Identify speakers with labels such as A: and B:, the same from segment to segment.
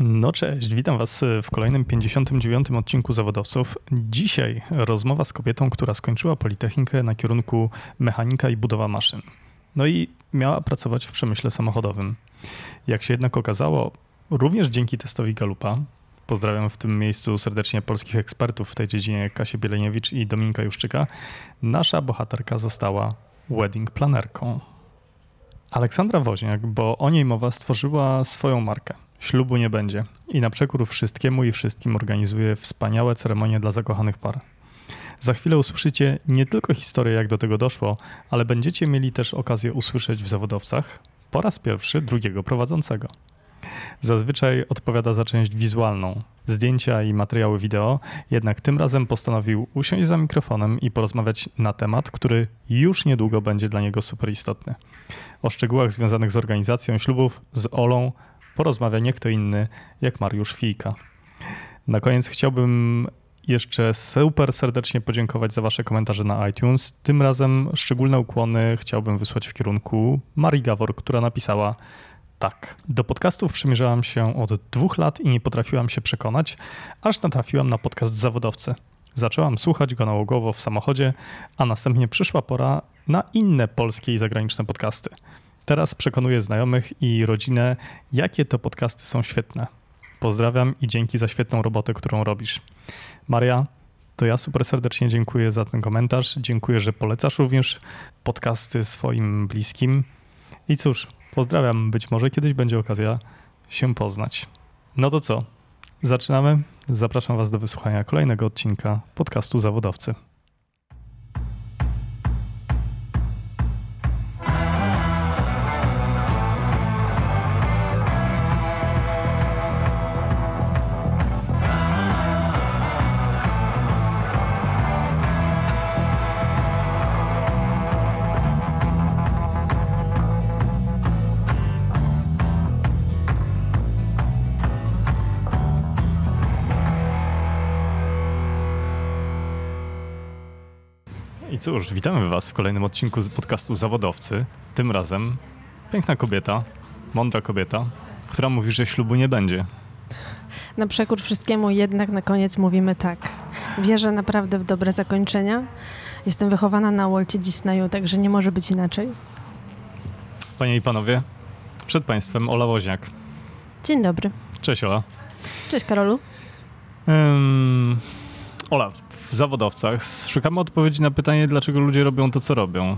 A: No cześć, witam Was w kolejnym 59. odcinku Zawodowców. Dzisiaj rozmowa z kobietą, która skończyła Politechnikę na kierunku mechanika i budowa maszyn. No i miała pracować w przemyśle samochodowym. Jak się jednak okazało, również dzięki testowi Galupa, pozdrawiam w tym miejscu serdecznie polskich ekspertów w tej dziedzinie Kasię Bieleniewicz i Dominika Juszczyka, nasza bohaterka została wedding planerką. Aleksandra Woźniak, bo o niej mowa, stworzyła swoją markę. Ślubu nie będzie i na przekór wszystkiemu i wszystkim organizuje wspaniałe ceremonie dla zakochanych par. Za chwilę usłyszycie nie tylko historię, jak do tego doszło, ale będziecie mieli też okazję usłyszeć w zawodowcach po raz pierwszy drugiego prowadzącego. Zazwyczaj odpowiada za część wizualną, zdjęcia i materiały wideo, jednak tym razem postanowił usiąść za mikrofonem i porozmawiać na temat, który już niedługo będzie dla niego super istotny. O szczegółach związanych z organizacją ślubów z Olą porozmawia nie kto inny jak Mariusz Fijka. Na koniec chciałbym jeszcze super serdecznie podziękować za Wasze komentarze na iTunes. Tym razem szczególne ukłony chciałbym wysłać w kierunku Marii Gawor, która napisała tak. Do podcastów przymierzałam się od dwóch lat i nie potrafiłam się przekonać, aż natrafiłam na podcast Zawodowcy. Zaczęłam słuchać go nałogowo w samochodzie, a następnie przyszła pora na inne polskie i zagraniczne podcasty. Teraz przekonuję znajomych i rodzinę, jakie to podcasty są świetne. Pozdrawiam i dzięki za świetną robotę, którą robisz. Maria, to ja super serdecznie dziękuję za ten komentarz. Dziękuję, że polecasz również podcasty swoim bliskim. I cóż, pozdrawiam. Być może kiedyś będzie okazja się poznać. No to co? Zaczynamy. Zapraszam Was do wysłuchania kolejnego odcinka podcastu Zawodowcy. Cóż, witamy Was w kolejnym odcinku z podcastu Zawodowcy. Tym razem piękna kobieta, mądra kobieta, która mówi, że ślubu nie będzie.
B: Na przekór wszystkiemu jednak na koniec mówimy tak. Wierzę naprawdę w dobre zakończenia. Jestem wychowana na Walcie Disneyu, także nie może być inaczej.
A: Panie i panowie, przed Państwem Ola Woźniak.
B: Dzień dobry.
A: Cześć Ola.
B: Cześć Karolu.
A: Um, Ola, w zawodowcach szukamy odpowiedzi na pytanie, dlaczego ludzie robią to, co robią.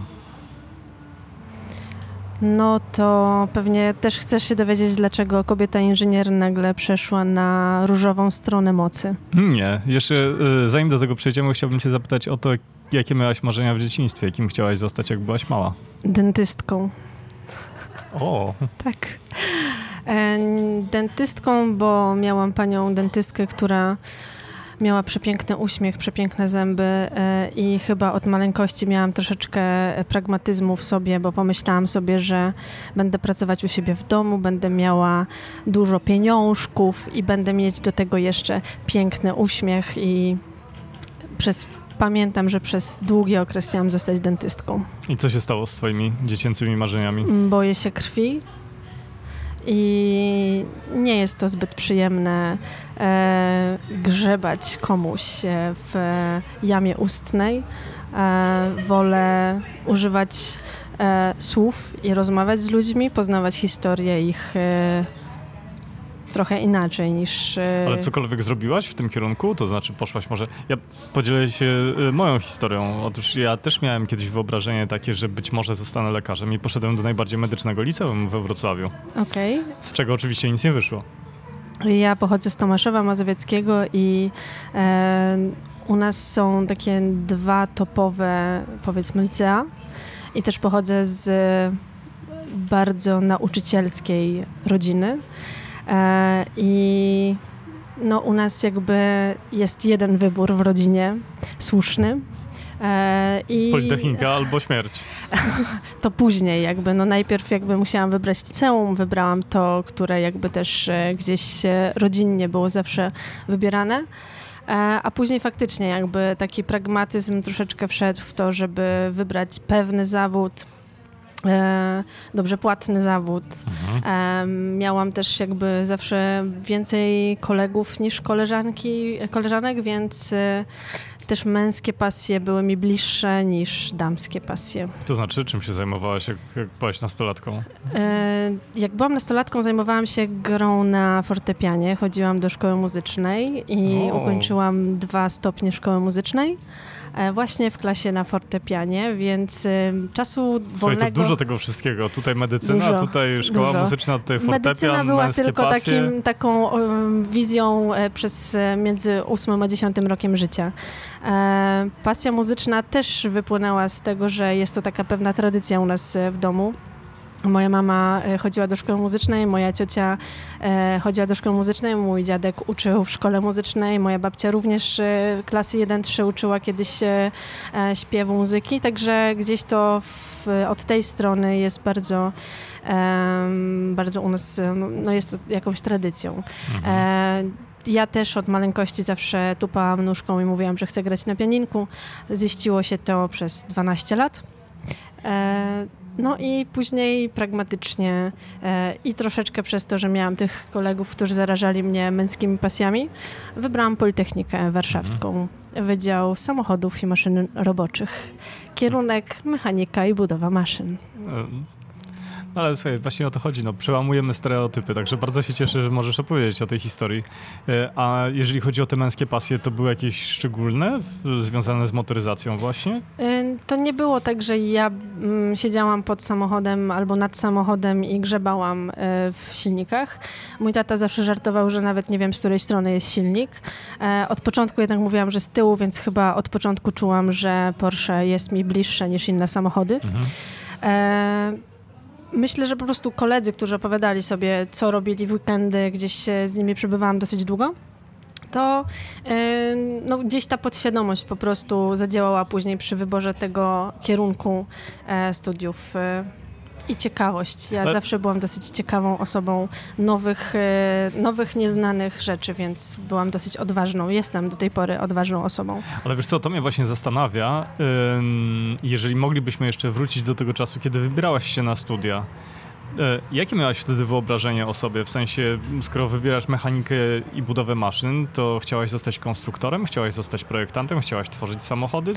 B: No to pewnie też chcesz się dowiedzieć, dlaczego kobieta inżynier nagle przeszła na różową stronę mocy.
A: Nie, jeszcze y, zanim do tego przejdziemy, chciałbym cię zapytać o to, jakie miałaś marzenia w dzieciństwie, jakim chciałaś zostać, jak byłaś mała.
B: Dentystką.
A: O.
B: Tak. E, dentystką, bo miałam panią dentystkę, która miała przepiękny uśmiech, przepiękne zęby e, i chyba od maleńkości miałam troszeczkę pragmatyzmu w sobie, bo pomyślałam sobie, że będę pracować u siebie w domu, będę miała dużo pieniążków i będę mieć do tego jeszcze piękny uśmiech i przez pamiętam, że przez długi okres chciałam zostać dentystką.
A: I co się stało z twoimi dziecięcymi marzeniami?
B: Boję się krwi, i nie jest to zbyt przyjemne e, grzebać komuś e, w jamie ustnej. E, wolę używać e, słów i rozmawiać z ludźmi, poznawać historię ich e, trochę inaczej niż...
A: E, Ale cokolwiek zrobiłaś w tym kierunku? To znaczy poszłaś może... Ja podzielę się e, moją historią. Otóż ja też miałem kiedyś wyobrażenie takie, że być może zostanę lekarzem i poszedłem do najbardziej medycznego liceum we Wrocławiu.
B: Okej. Okay.
A: Z czego oczywiście nic nie wyszło.
B: Ja pochodzę z Tomaszowa Mazowieckiego i e, u nas są takie dwa topowe, powiedzmy, licea. I też pochodzę z bardzo nauczycielskiej rodziny. E, I no, u nas jakby jest jeden wybór w rodzinie, słuszny.
A: E, I Politechnika albo śmierć.
B: To później jakby, no najpierw jakby musiałam wybrać liceum, wybrałam to, które jakby też e, gdzieś rodzinnie było zawsze wybierane. A później faktycznie jakby taki pragmatyzm troszeczkę wszedł w to, żeby wybrać pewny zawód, dobrze płatny zawód. Mhm. Miałam też jakby zawsze więcej kolegów niż koleżanki, koleżanek, więc też męskie pasje były mi bliższe niż damskie pasje.
A: To znaczy, czym się zajmowałaś, jak, jak byłaś nastolatką?
B: E, jak byłam nastolatką, zajmowałam się grą na fortepianie. Chodziłam do szkoły muzycznej i o. ukończyłam dwa stopnie szkoły muzycznej. E, właśnie w klasie na fortepianie, więc czasu
A: Słuchaj, to dużo tego wszystkiego. Tutaj medycyna, dużo, tutaj szkoła dużo. muzyczna, tutaj fortepian,
B: Medycyna była tylko
A: takim,
B: taką wizją e, przez e, między 8 a 10 rokiem życia. Pasja muzyczna też wypłynęła z tego, że jest to taka pewna tradycja u nas w domu. Moja mama e, chodziła do szkoły muzycznej, moja ciocia e, chodziła do szkoły muzycznej, mój dziadek uczył w szkole muzycznej, moja babcia również e, klasy 1-3 uczyła kiedyś śpiewu muzyki, także gdzieś to w, od tej strony jest bardzo, bardzo u nas, no, no jest to jakąś tradycją. Mhm. Ja też od maleńkości zawsze tupałam nóżką i mówiłam, że chcę grać na pianinku. Ziściło się to przez 12 lat. No i później pragmatycznie e, i troszeczkę przez to, że miałam tych kolegów, którzy zarażali mnie męskimi pasjami, wybrałam Politechnikę Warszawską, Wydział Samochodów i Maszyn Roboczych. Kierunek mechanika i budowa maszyn. E,
A: no ale słuchaj, właśnie o to chodzi, no przełamujemy stereotypy, także bardzo się cieszę, że możesz opowiedzieć o tej historii. E, a jeżeli chodzi o te męskie pasje, to były jakieś szczególne, związane z motoryzacją właśnie?
B: E, to nie było tak, że ja mm, siedziałam pod samochodem albo nad samochodem i grzebałam e, w silnikach. Mój tata zawsze żartował, że nawet nie wiem, z której strony jest silnik. Od początku jednak mówiłam, że z tyłu, więc chyba od początku czułam, że Porsche jest mi bliższe niż inne samochody. Mhm. Myślę, że po prostu koledzy, którzy opowiadali sobie, co robili w weekendy, gdzieś z nimi przebywałam dosyć długo, to no, gdzieś ta podświadomość po prostu zadziałała później przy wyborze tego kierunku e, studiów. I ciekawość. Ja Ale... zawsze byłam dosyć ciekawą osobą nowych, e, nowych, nieznanych rzeczy, więc byłam dosyć odważną. Jestem do tej pory odważną osobą.
A: Ale wiesz co, to mnie właśnie zastanawia, jeżeli moglibyśmy jeszcze wrócić do tego czasu, kiedy wybierałaś się na studia. E, jakie miałaś wtedy wyobrażenie o sobie? W sensie, skoro wybierasz mechanikę i budowę maszyn, to chciałaś zostać konstruktorem, chciałaś zostać projektantem, chciałaś tworzyć samochody?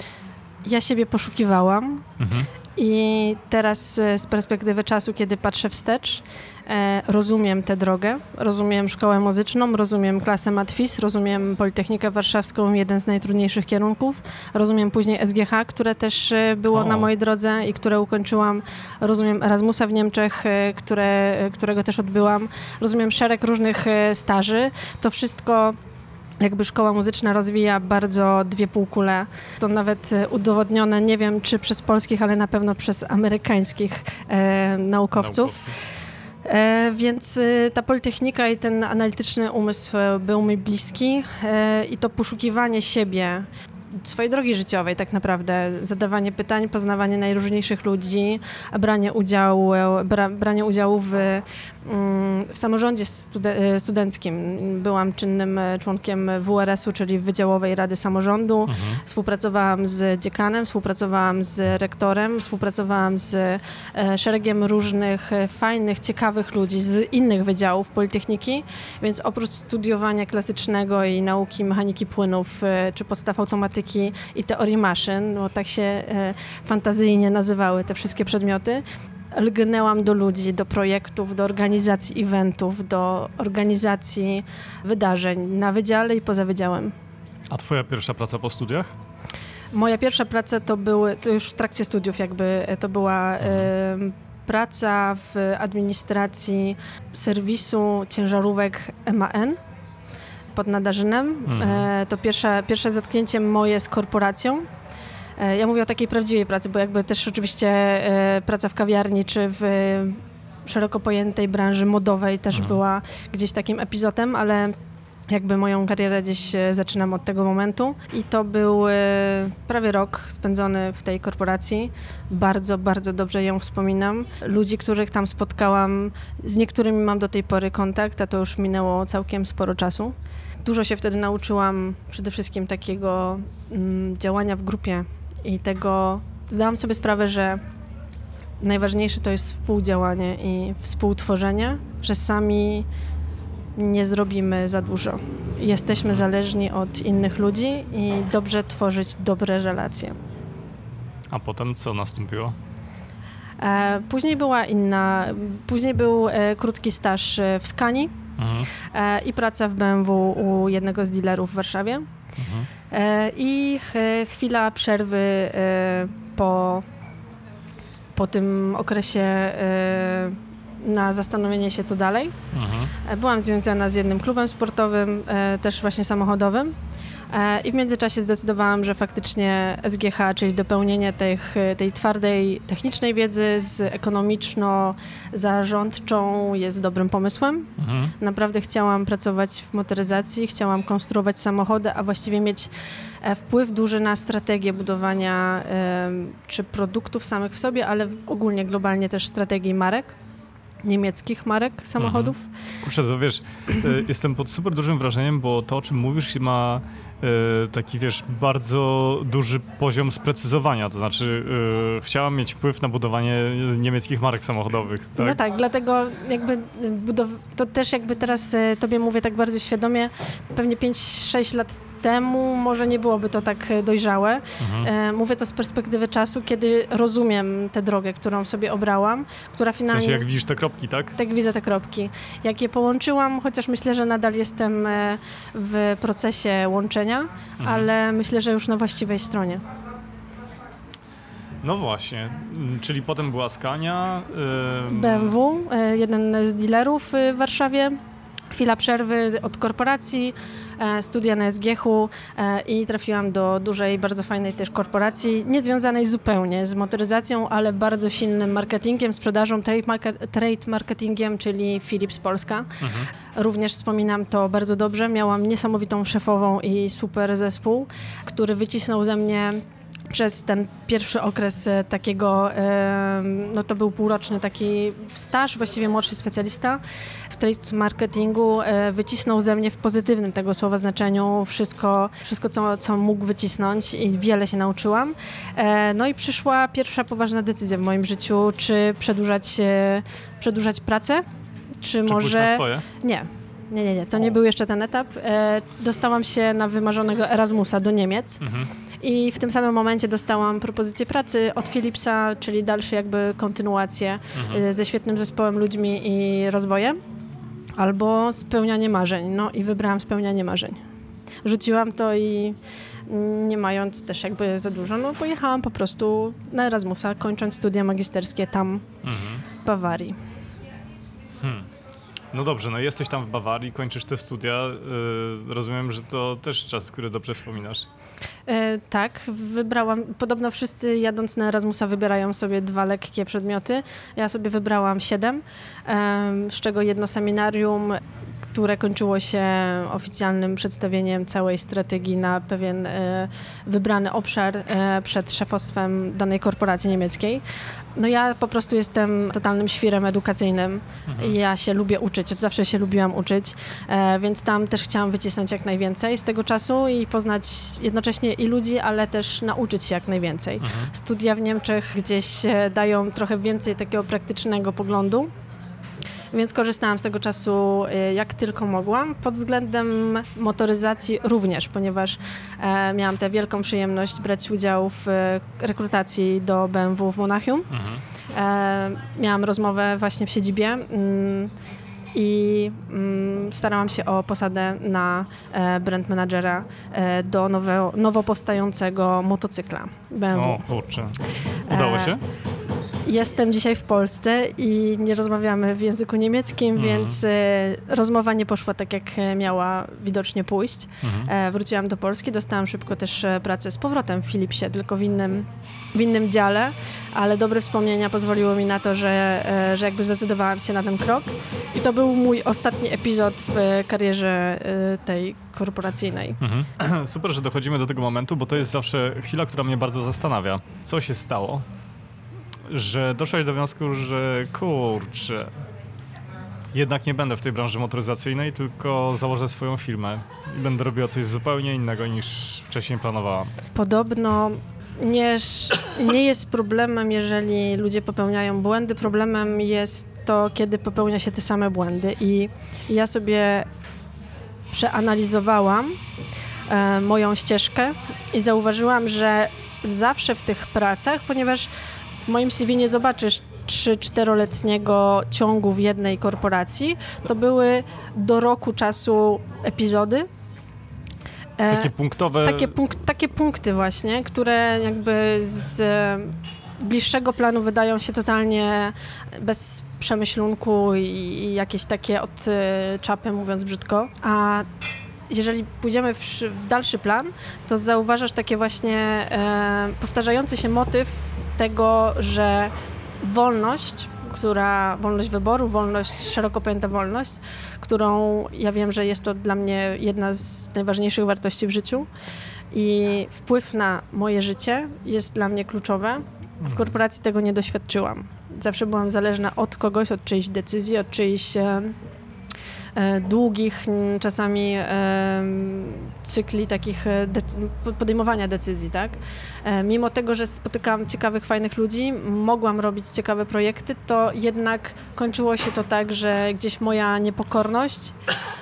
B: Ja siebie poszukiwałam. Mhm. I teraz e, z perspektywy czasu, kiedy patrzę wstecz, e, rozumiem tę drogę, rozumiem szkołę muzyczną, rozumiem klasę Matwis, rozumiem Politechnikę Warszawską, jeden z najtrudniejszych kierunków, rozumiem później SGH, które też e, było o. na mojej drodze i które ukończyłam, rozumiem Erasmusa w Niemczech, które, którego też odbyłam, rozumiem szereg różnych staży. To wszystko jakby szkoła muzyczna rozwija bardzo dwie półkule. To nawet e, udowodnione, nie wiem czy przez polskich, ale na pewno przez amerykańskich e, naukowców. E, więc e, ta politechnika i ten analityczny umysł e, był mi bliski e, i to poszukiwanie siebie, swojej drogi życiowej tak naprawdę, zadawanie pytań, poznawanie najróżniejszych ludzi, branie udziału, bra, branie udziału w w samorządzie e, studenckim byłam czynnym e, członkiem WRS-u, czyli Wydziałowej Rady Samorządu. Mhm. Współpracowałam z dziekanem, współpracowałam z rektorem, współpracowałam z e, szeregiem różnych fajnych, ciekawych ludzi z innych wydziałów Politechniki, więc oprócz studiowania klasycznego i nauki mechaniki płynów, czy podstaw automatyki i teorii maszyn, bo tak się fantazyjnie nazywały te wszystkie przedmioty, lgnęłam do ludzi, do projektów, do organizacji eventów, do organizacji wydarzeń na wydziale i poza wydziałem.
A: A twoja pierwsza praca po studiach?
B: Moja pierwsza praca to były, to już w trakcie studiów jakby, to była mhm. y, praca w administracji serwisu ciężarówek MAN pod Nadarzynem. Mhm. Y, to pierwsze, pierwsze zetknięcie moje z korporacją E, ja mówię o takiej prawdziwej pracy, bo jakby też oczywiście e, praca w kawiarni czy w szeroko pojętej branży modowej też mhm. była gdzieś takim epizodem, ale jakby moją karierę gdzieś e, zaczynam od tego momentu i to był prawie rok spędzony w tej korporacji. Bardzo, bardzo dobrze ją wspominam. Ludzi, których tam spotkałam, z niektórymi mam do tej pory kontakt, a to już minęło całkiem sporo czasu. Dużo się wtedy nauczyłam przede wszystkim takiego mm, działania w grupie i tego zdałam sobie sprawę, że najważniejsze to jest współdziałanie i współtworzenie, że sami nie zrobimy za dużo. Jesteśmy zależni od innych ludzi i dobrze tworzyć dobre relacje.
A: A potem co nastąpiło?
B: E, później była inna, później był e, krótki staż e, w Skani mhm. i praca w BMW u jednego z dealerów w Warszawie. Mhm. I chwila przerwy po, po tym okresie na zastanowienie się, co dalej. Mhm. Byłam związana z jednym klubem sportowym, też właśnie samochodowym. E, I w międzyczasie zdecydowałam, że faktycznie SGH, czyli dopełnienie tych, tej twardej technicznej wiedzy z ekonomiczno-zarządczą jest dobrym pomysłem. Mhm. Naprawdę chciałam pracować w motoryzacji, chciałam konstruować samochody, a właściwie mieć e, wpływ duży na strategię budowania czy produktów samych w sobie, ale ogólnie globalnie też strategii marek niemieckich marek samochodów. Mhm.
A: Kurczę, to wiesz, e, jestem pod super dużym wrażeniem, bo to, o czym mówisz, ma E, taki, wiesz, bardzo duży poziom sprecyzowania. To znaczy, yy, chciałam mieć wpływ na budowanie niemieckich marek samochodowych.
B: Tak? No tak, dlatego jakby budow- to też jakby teraz tobie mówię tak bardzo świadomie, pewnie 5-6 lat temu może nie byłoby to tak e, dojrzałe. Mhm. E, mówię to z perspektywy czasu, kiedy rozumiem tę drogę, którą sobie obrałam, która finalnie...
A: W sensie jak widzisz te kropki, tak?
B: Tak, widzę te kropki. Jak je połączyłam, chociaż myślę, że nadal jestem e, w procesie łączenia, mhm. ale myślę, że już na właściwej stronie.
A: No właśnie, mm, czyli potem była Skania.
B: Yy... BMW, jeden z dealerów w Warszawie. Chwila przerwy od korporacji, E, studia na SGH-u e, i trafiłam do dużej, bardzo fajnej też korporacji, nie związanej zupełnie z motoryzacją, ale bardzo silnym marketingiem, sprzedażą, trade, market, trade marketingiem, czyli Philips Polska. Mhm. Również wspominam to bardzo dobrze. Miałam niesamowitą szefową i super zespół, który wycisnął ze mnie przez ten pierwszy okres e, takiego, no to był półroczny taki staż, właściwie młodszy specjalista trade marketingu, e, wycisnął ze mnie w pozytywnym tego słowa znaczeniu wszystko, wszystko co, co mógł wycisnąć i wiele się nauczyłam. E, no i przyszła pierwsza poważna decyzja w moim życiu, czy przedłużać, przedłużać pracę, czy,
A: czy
B: może...
A: Na swoje?
B: Nie, nie, nie, nie, to nie był jeszcze ten etap. dostałam się na wymarzonego Erasmusa do Niemiec. Mhm. I w tym samym momencie dostałam propozycję pracy od Philipsa, czyli dalsze jakby kontynuację mhm. Y, ze świetnym zespołem ludźmi i rozwojem, albo spełnianie marzeń. No i wybrałam spełnianie marzeń. Rzuciłam to i nie mając też jakby za dużo, no pojechałam po prostu na Erasmusa, kończąc studia magisterskie tam mhm. w Bawarii.
A: Hmm. No dobrze, no jesteś tam w Bawarii, kończysz te studia. Yy, rozumiem, że to też czas, który dobrze wspominasz.
B: E, tak, wybrałam. Podobno wszyscy jadąc na Erasmusa wybierają sobie dwa lekkie przedmioty. Ja sobie wybrałam siedem, z czego jedno seminarium, które kończyło się oficjalnym przedstawieniem całej strategii na pewien e, wybrany obszar e, przed szefostwem danej korporacji niemieckiej. No ja po prostu jestem totalnym świrem edukacyjnym. Mhm. Ja się lubię uczyć, od zawsze się lubiłam uczyć, e, więc tam też chciałam wycisnąć jak najwięcej z tego czasu i poznać jednocześnie i ludzi, ale też nauczyć się jak najwięcej. Mhm. Studia w Niemczech gdzieś dają trochę więcej takiego praktycznego poglądu więc korzystałam z tego czasu y, jak tylko mogłam. Pod względem motoryzacji również, ponieważ e, miałam tę wielką przyjemność brać udział w e, rekrutacji do BMW w Monachium. Mhm. E, miałam rozmowę właśnie w siedzibie mm, i mm, starałam się o posadę na brand managera do nowo, nowo powstającego motocykla BMW.
A: O kurczę. Udało się?
B: Jestem dzisiaj w Polsce i nie rozmawiamy w języku niemieckim, mhm. więc e, rozmowa nie poszła tak, jak miała widocznie pójść. Mhm. E, wróciłam do Polski, dostałam szybko też e, pracę z powrotem w Philipsie, tylko w innym, w innym dziale, ale dobre wspomnienia pozwoliły mi na to, że, że jakby zdecydowałam się na ten krok. I to był mój ostatni epizod w karierze tej korporacyjnej.
A: Mhm. Super, że dochodzimy do tego momentu, bo to jest zawsze chwila, która mnie bardzo zastanawia. Co się stało? Że doszłaś do wniosku, że kurczę, jednak nie będę w tej branży motoryzacyjnej, tylko założę swoją firmę i będę robiła coś zupełnie innego niż wcześniej planowałam.
B: Podobno nie, nie jest problemem, jeżeli ludzie popełniają błędy. Problemem jest to, kiedy popełnia się te same błędy. I ja sobie przeanalizowałam e, moją ścieżkę i zauważyłam, że zawsze w tych pracach, ponieważ moim CV nie zobaczysz 3-4-letniego ciągu w jednej korporacji, to były do roku czasu epizody,
A: E, takie punktowe.
B: Takie, punk takie punkty właśnie, które jakby z bliższego planu wydają się totalnie bez przemyślunku i, i jakieś takie od y, czapy, mówiąc brzydko. A jeżeli pójdziemy w, w, dalszy plan, to zauważasz takie właśnie e, powtarzający się motyw tego, że wolność która, wolność wyboru, wolność, szeroko pojęta wolność, którą ja wiem, że jest to dla mnie jedna z najważniejszych wartości w życiu i wpływ na moje życie jest dla mnie kluczowe. W mhm. korporacji tego nie doświadczyłam. Zawsze byłam zależna od kogoś, od czyjejś decyzji, od czyjejś E, długich, czasami cykli takich e, podejmowania decyzji, tak? E, mimo tego, że spotykałam ciekawych, fajnych ludzi, mogłam robić ciekawe projekty, to jednak kończyło się to tak, że gdzieś moja niepokorność,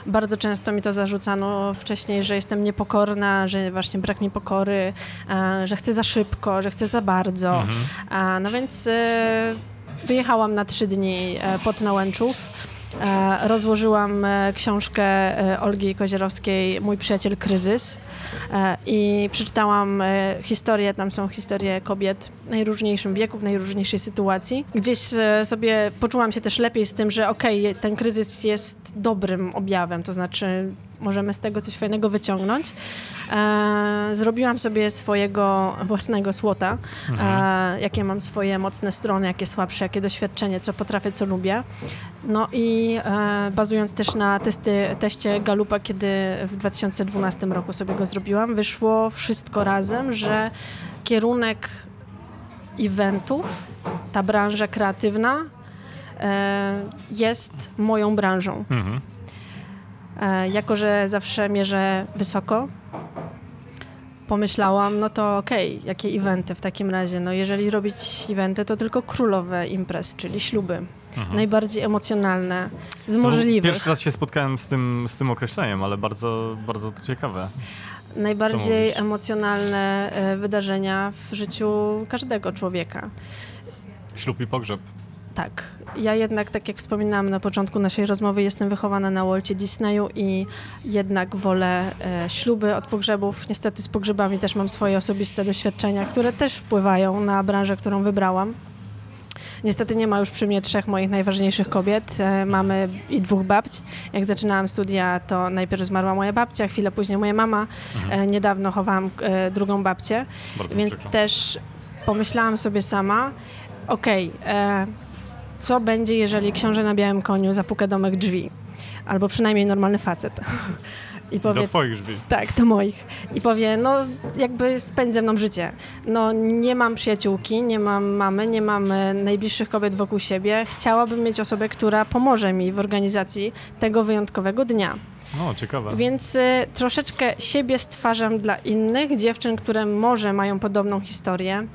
B: bardzo często mi to zarzucano wcześniej, że jestem niepokorna, że właśnie brak mi pokory, że chcę za szybko, że chcę za bardzo. Mhm. No więc wyjechałam na trzy dni pod Nałęczów E, rozłożyłam e, książkę e, Olgi Kozierowskiej Mój przyjaciel kryzys i przeczytałam historię, tam są historie kobiet w najróżniejszym wieku, w najróżniejszej sytuacji. Gdzieś sobie poczułam się też lepiej z tym, że okej, okay, ten kryzys jest dobrym objawem, to znaczy możemy z tego coś fajnego wyciągnąć. E, zrobiłam sobie swojego własnego słota, mhm. e, jakie mam swoje mocne strony, jakie słabsze, jakie doświadczenie, co potrafię, co lubię. No i e, bazując też na testy, teście Galupa, kiedy w 2012 roku sobie go zrobiłam, wyszło wszystko razem, że kierunek eventów, ta branża kreatywna e, jest moją branżą. Mhm. E, jako, że zawsze mierzę wysoko, pomyślałam, no to okej, okay, jakie eventy w takim razie? No jeżeli robić eventy, to tylko królowe imprez, czyli śluby. Mhm. Najbardziej emocjonalne z to możliwych.
A: Pierwszy raz się spotkałem z tym, z tym określeniem, ale bardzo, bardzo to ciekawe.
B: Najbardziej emocjonalne e, wydarzenia w życiu każdego człowieka.
A: Ślub i pogrzeb.
B: Tak. Ja jednak, tak jak wspominałam na początku naszej rozmowy, jestem wychowana na Walcie Disneyu i jednak wolę e, śluby od pogrzebów. Niestety z pogrzebami też mam swoje osobiste doświadczenia, które też wpływają na branżę, którą wybrałam. Niestety nie ma już przy mnie trzech moich najważniejszych kobiet. E, mamy i dwóch babć. Jak zaczynałam studia, to najpierw zmarła moja babcia, chwilę później moja mama. Mhm. E, niedawno chowałam e, drugą babcię, Bardzo więc też pomyślałam sobie sama, okej, okay, co będzie, jeżeli książę na białym koniu zapuka domek drzwi? Albo przynajmniej normalny facet.
A: I powie, do twoich drzwi.
B: Tak, do moich. I powie, no jakby spędź ze mną życie. No nie mam przyjaciółki, nie mam mamy, nie mam najbliższych kobiet wokół siebie. Chciałabym mieć osobę, która pomoże mi w organizacji tego wyjątkowego dnia.
A: O, ciekawe.
B: Więc y, troszeczkę siebie stwarzam dla innych dziewczyn, które może mają podobną historię,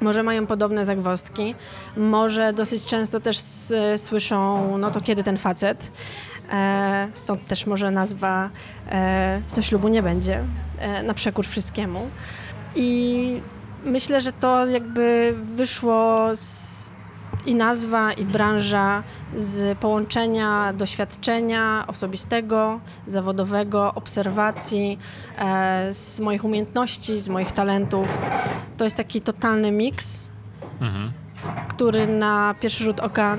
B: może mają podobne zagwozdki, może dosyć często też słyszą, no to kiedy ten facet. E, stąd też może nazwa e, ślubu nie będzie, e, na przekór wszystkiemu. I myślę, że to jakby wyszło z i nazwa, i branża z połączenia doświadczenia osobistego, zawodowego, obserwacji, e, z moich umiejętności, z moich talentów. To jest taki totalny miks, mhm. który na pierwszy rzut oka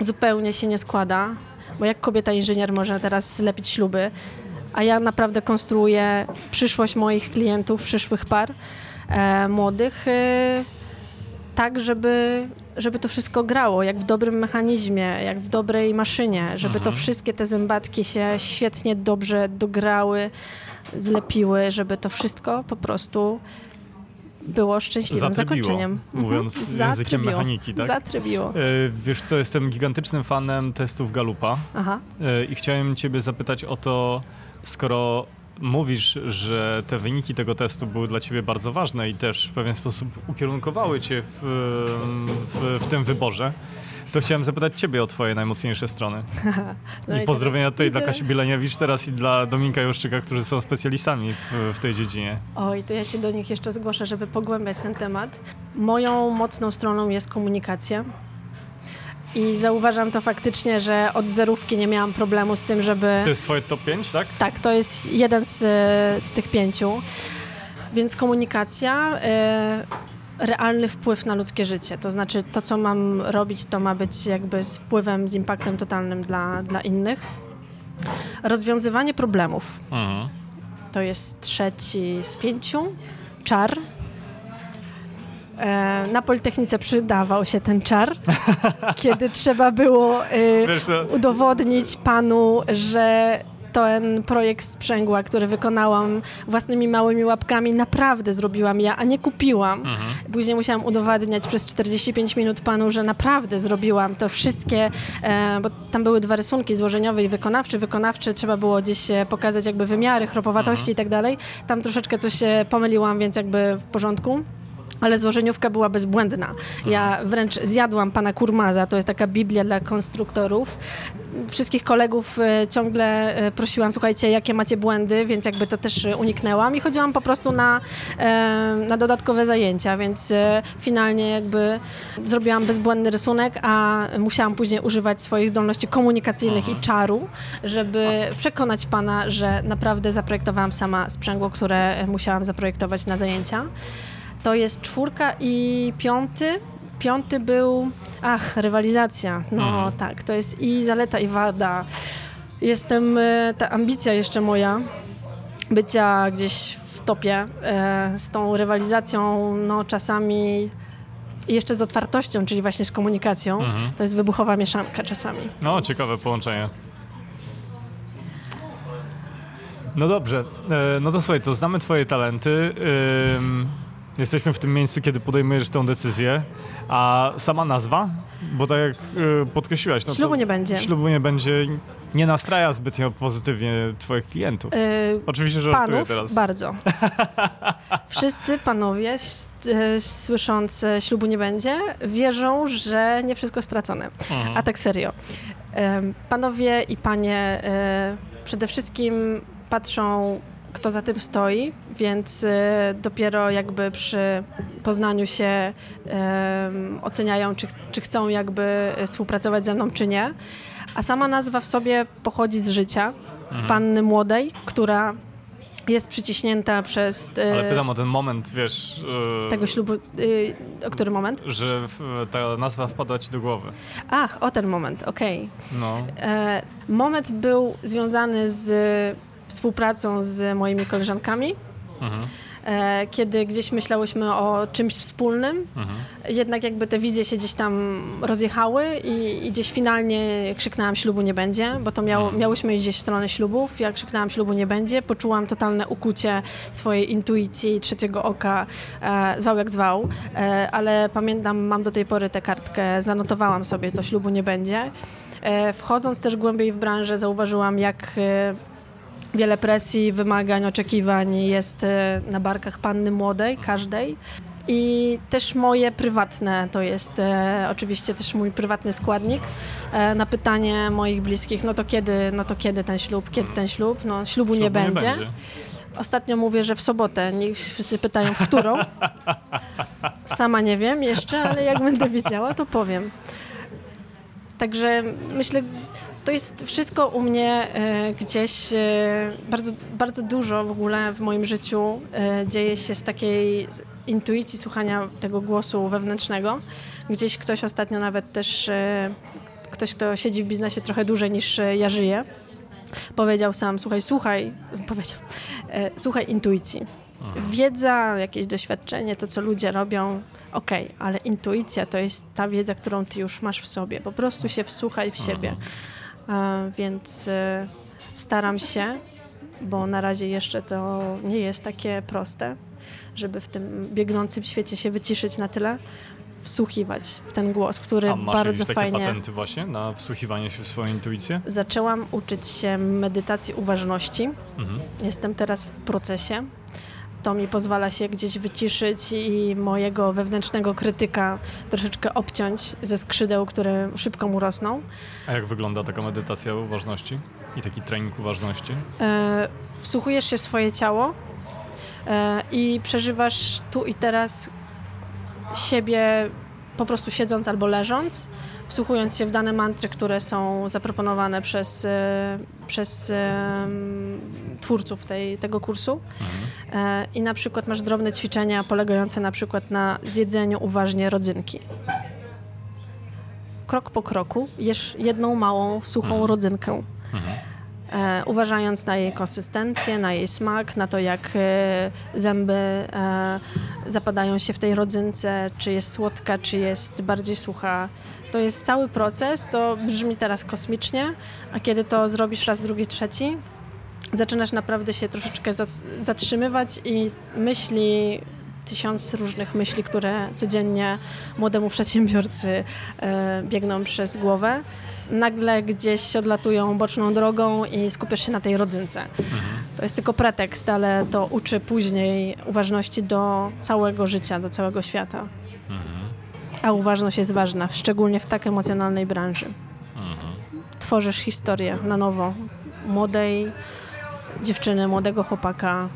B: zupełnie się nie składa, bo jak kobieta inżynier może teraz lepić śluby, a ja naprawdę konstruuję przyszłość moich klientów, przyszłych par e, młodych. E, tak, żeby, żeby to wszystko grało, jak w dobrym mechanizmie, jak w dobrej maszynie, żeby mhm. to wszystkie te zębatki się świetnie, dobrze dograły, zlepiły, żeby to wszystko po prostu było szczęśliwym Zatrybiło, zakończeniem.
A: Mhm. Mówiąc mhm. językiem mechaniki, tak?
B: Zatrybiło. E,
A: wiesz co, jestem gigantycznym fanem testów Galupa Aha. E, i chciałem ciebie zapytać o to, skoro mówisz, że te wyniki tego testu były dla ciebie bardzo ważne i też w pewien sposób ukierunkowały cię w, w, w tym wyborze, to chciałem zapytać ciebie o twoje najmocniejsze strony. no I, i pozdrowienia tutaj idę. dla Kasi Bieleniewicz teraz i dla Dominika Juszczyka, którzy są specjalistami w, w tej dziedzinie.
B: Oj, to ja się do nich jeszcze zgłoszę, żeby pogłębiać ten temat. Moją mocną stroną jest komunikacja. I zauważam to faktycznie, że od zerówki nie miałam problemu z tym, żeby.
A: To jest Twoje top 5, tak?
B: Tak, to jest jeden z, z tych pięciu. Więc komunikacja, y, realny wpływ na ludzkie życie. To znaczy, to, co mam robić, to ma być jakby z wpływem, z impaktem totalnym dla, dla innych. Rozwiązywanie problemów. Mhm. To jest trzeci z pięciu. Czar, na Politechnice przydawał się ten czar, kiedy trzeba było y, udowodnić panu, że ten projekt sprzęgła, który wykonałam własnymi małymi łapkami, naprawdę zrobiłam ja, a nie kupiłam. Mhm. Później musiałam udowadniać przez 45 minut panu, że naprawdę zrobiłam to wszystkie, e, bo tam były dwa rysunki, złożeniowy i wykonawczy. Wykonawczy trzeba było gdzieś pokazać jakby wymiary, chropowatości mhm. i tak dalej. Tam troszeczkę coś pomyliłam, więc jakby w porządku ale złożeniówka była bezbłędna. Ja wręcz zjadłam pana Kurmaza, to jest taka biblia dla konstruktorów. Wszystkich kolegów e, ciągle e, prosiłam, słuchajcie, jakie macie błędy, więc jakby to też uniknęłam i chodziłam po prostu na, e, na dodatkowe zajęcia, więc finalnie jakby zrobiłam bezbłędny rysunek, a musiałam później używać swoich zdolności komunikacyjnych i czaru, żeby przekonać pana, że naprawdę zaprojektowałam sama sprzęgło, które musiałam zaprojektować na zajęcia. To jest czwórka i piąty. Piąty był, ach, rywalizacja. No mhm. tak, to jest i zaleta, i wada. Jestem, e, ta ambicja jeszcze moja, bycia gdzieś w topie e, z tą rywalizacją, no czasami jeszcze z otwartością, czyli właśnie z komunikacją. Mhm. To jest wybuchowa mieszanka czasami.
A: No, Więc... ciekawe połączenie. No dobrze, e, no to słuchaj, to znamy twoje talenty. Jesteśmy w tym miejscu, kiedy podejmujesz tę decyzję, a sama nazwa, bo tak jak y, podkreśliłaś,
B: no ślubu nie będzie.
A: Ślubu nie będzie, nie nastraja zbytnio pozytywnie twoich klientów. Yy,
B: Oczywiście, że panów teraz. bardzo. Wszyscy panowie, y, słysząc ślubu nie będzie, wierzą, że nie wszystko stracone. Mhm. A tak serio. Panowie i panie y, przede wszystkim patrzą kto za tym stoi, więc y, dopiero jakby przy poznaniu się oceniają, czy, czy chcą jakby współpracować ze mną, czy nie. A sama nazwa w sobie pochodzi z życia mhm. panny młodej, która jest przyciśnięta przez.
A: Y, Ale pytam o ten moment, wiesz.
B: Yy, tego ślubu. Yy, o który moment?
A: Że ta nazwa wpadła ci do głowy.
B: Ach, o ten moment, okej. Okay. No. E, moment był związany z współpracą z moimi koleżankami. Mhm. E, kiedy gdzieś myślałyśmy o czymś wspólnym, mhm. jednak jakby te wizje się gdzieś tam rozjechały i, i gdzieś finalnie krzyknęłam ślubu nie będzie, bo to miało, mhm. miałyśmy iść gdzieś w stronę ślubów. Ja krzyknęłam ślubu nie będzie, poczułam totalne ukucie swojej intuicji, trzeciego oka, e, zwał jak zwał, e, ale pamiętam, mam do tej pory tę kartkę, zanotowałam sobie, to ślubu nie będzie. E, wchodząc też głębiej w branżę, zauważyłam, jak e, wiele presji, wymagań, oczekiwań jest e, na barkach panny młodej, każdej. I też moje prywatne, to jest e, oczywiście też mój prywatny składnik. E, na pytanie moich bliskich, no to kiedy, no to kiedy ten ślub, kiedy ten ślub? No ślubu, nie, będzie. nie, będzie. Ostatnio mówię, że w sobotę. Niech wszyscy pytają, w którą. Sama nie wiem jeszcze, ale jak będę wiedziała, to powiem. Także myślę, to jest wszystko u mnie e, gdzieś, e, bardzo, bardzo dużo w ogóle w moim życiu e, dzieje się z takiej intuicji słuchania tego głosu wewnętrznego. Gdzieś ktoś ostatnio nawet też, ktoś, kto siedzi w biznesie trochę dłużej niż ja żyję, powiedział sam, słuchaj, słuchaj, powiedział, słuchaj intuicji. Mhm. Wiedza, jakieś doświadczenie, to co ludzie robią, okej, okay, ale intuicja to jest ta wiedza, którą ty już masz w sobie. Po prostu się wsłuchaj w siebie. E, więc e, staram się, bo na razie jeszcze to nie jest takie proste, żeby w tym biegnącym świecie się wyciszyć na tyle, wsłuchiwać w ten głos, który
A: A masz
B: bardzo
A: takie
B: fajnie.
A: patenty właśnie na wsłuchiwanie się w swoją intuicję?
B: Zaczęłam uczyć się medytacji uważności.
A: Mhm.
B: Jestem teraz w procesie. To mi pozwala się gdzieś wyciszyć i mojego wewnętrznego krytyka troszeczkę obciąć ze skrzydeł, które szybko mu rosną.
A: A jak wygląda taka medytacja uważności i taki trening uważności?
B: E, wsłuchujesz się w swoje ciało e, i przeżywasz tu i teraz siebie po prostu siedząc albo leżąc, wsłuchując się w dane mantry, które są zaproponowane przez, e, przez e, twórców tej, tego kursu.
A: Mhm.
B: E, I na przykład masz drobne ćwiczenia polegające na przykład na zjedzeniu uważnie rodzynki. Krok po kroku jesz jedną małą, suchą
A: Mhm.
B: rodzynkę
A: Mhm.
B: e, uważając na jej konsystencję, na jej smak, na to jak e, zęby e, zapadają się w tej rodzynce, czy jest słodka, czy jest bardziej sucha. To jest cały proces, to brzmi teraz kosmicznie, a kiedy to zrobisz raz, drugi, trzeci, zaczynasz naprawdę się troszeczkę zatrzymywać i myśli, tysiąc różnych myśli, które codziennie młodemu przedsiębiorcy e, biegną przez głowę, nagle gdzieś odlatują boczną drogą i skupiasz się na tej rodzynce.
A: Mhm.
B: To jest tylko pretekst, ale to uczy później uważności do całego życia, do całego świata. A uważność jest ważna, szczególnie w tak emocjonalnej branży.
A: Mhm.
B: Tworzysz historię na nowo młodej dziewczyny, młodego chłopaka,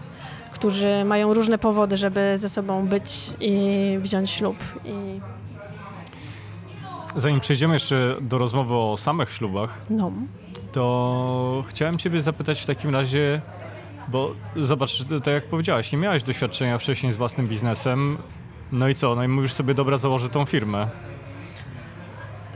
B: którzy mają różne powody, żeby ze sobą być i wziąć ślub. I
A: Zanim przejdziemy jeszcze do rozmowy o samych ślubach,
B: no,
A: to chciałem Ciebie zapytać w takim razie, bo zobacz, tak jak powiedziałaś, nie miałaś doświadczenia wcześniej z własnym biznesem. No i co? No i mówisz sobie, dobra, założę tą firmę.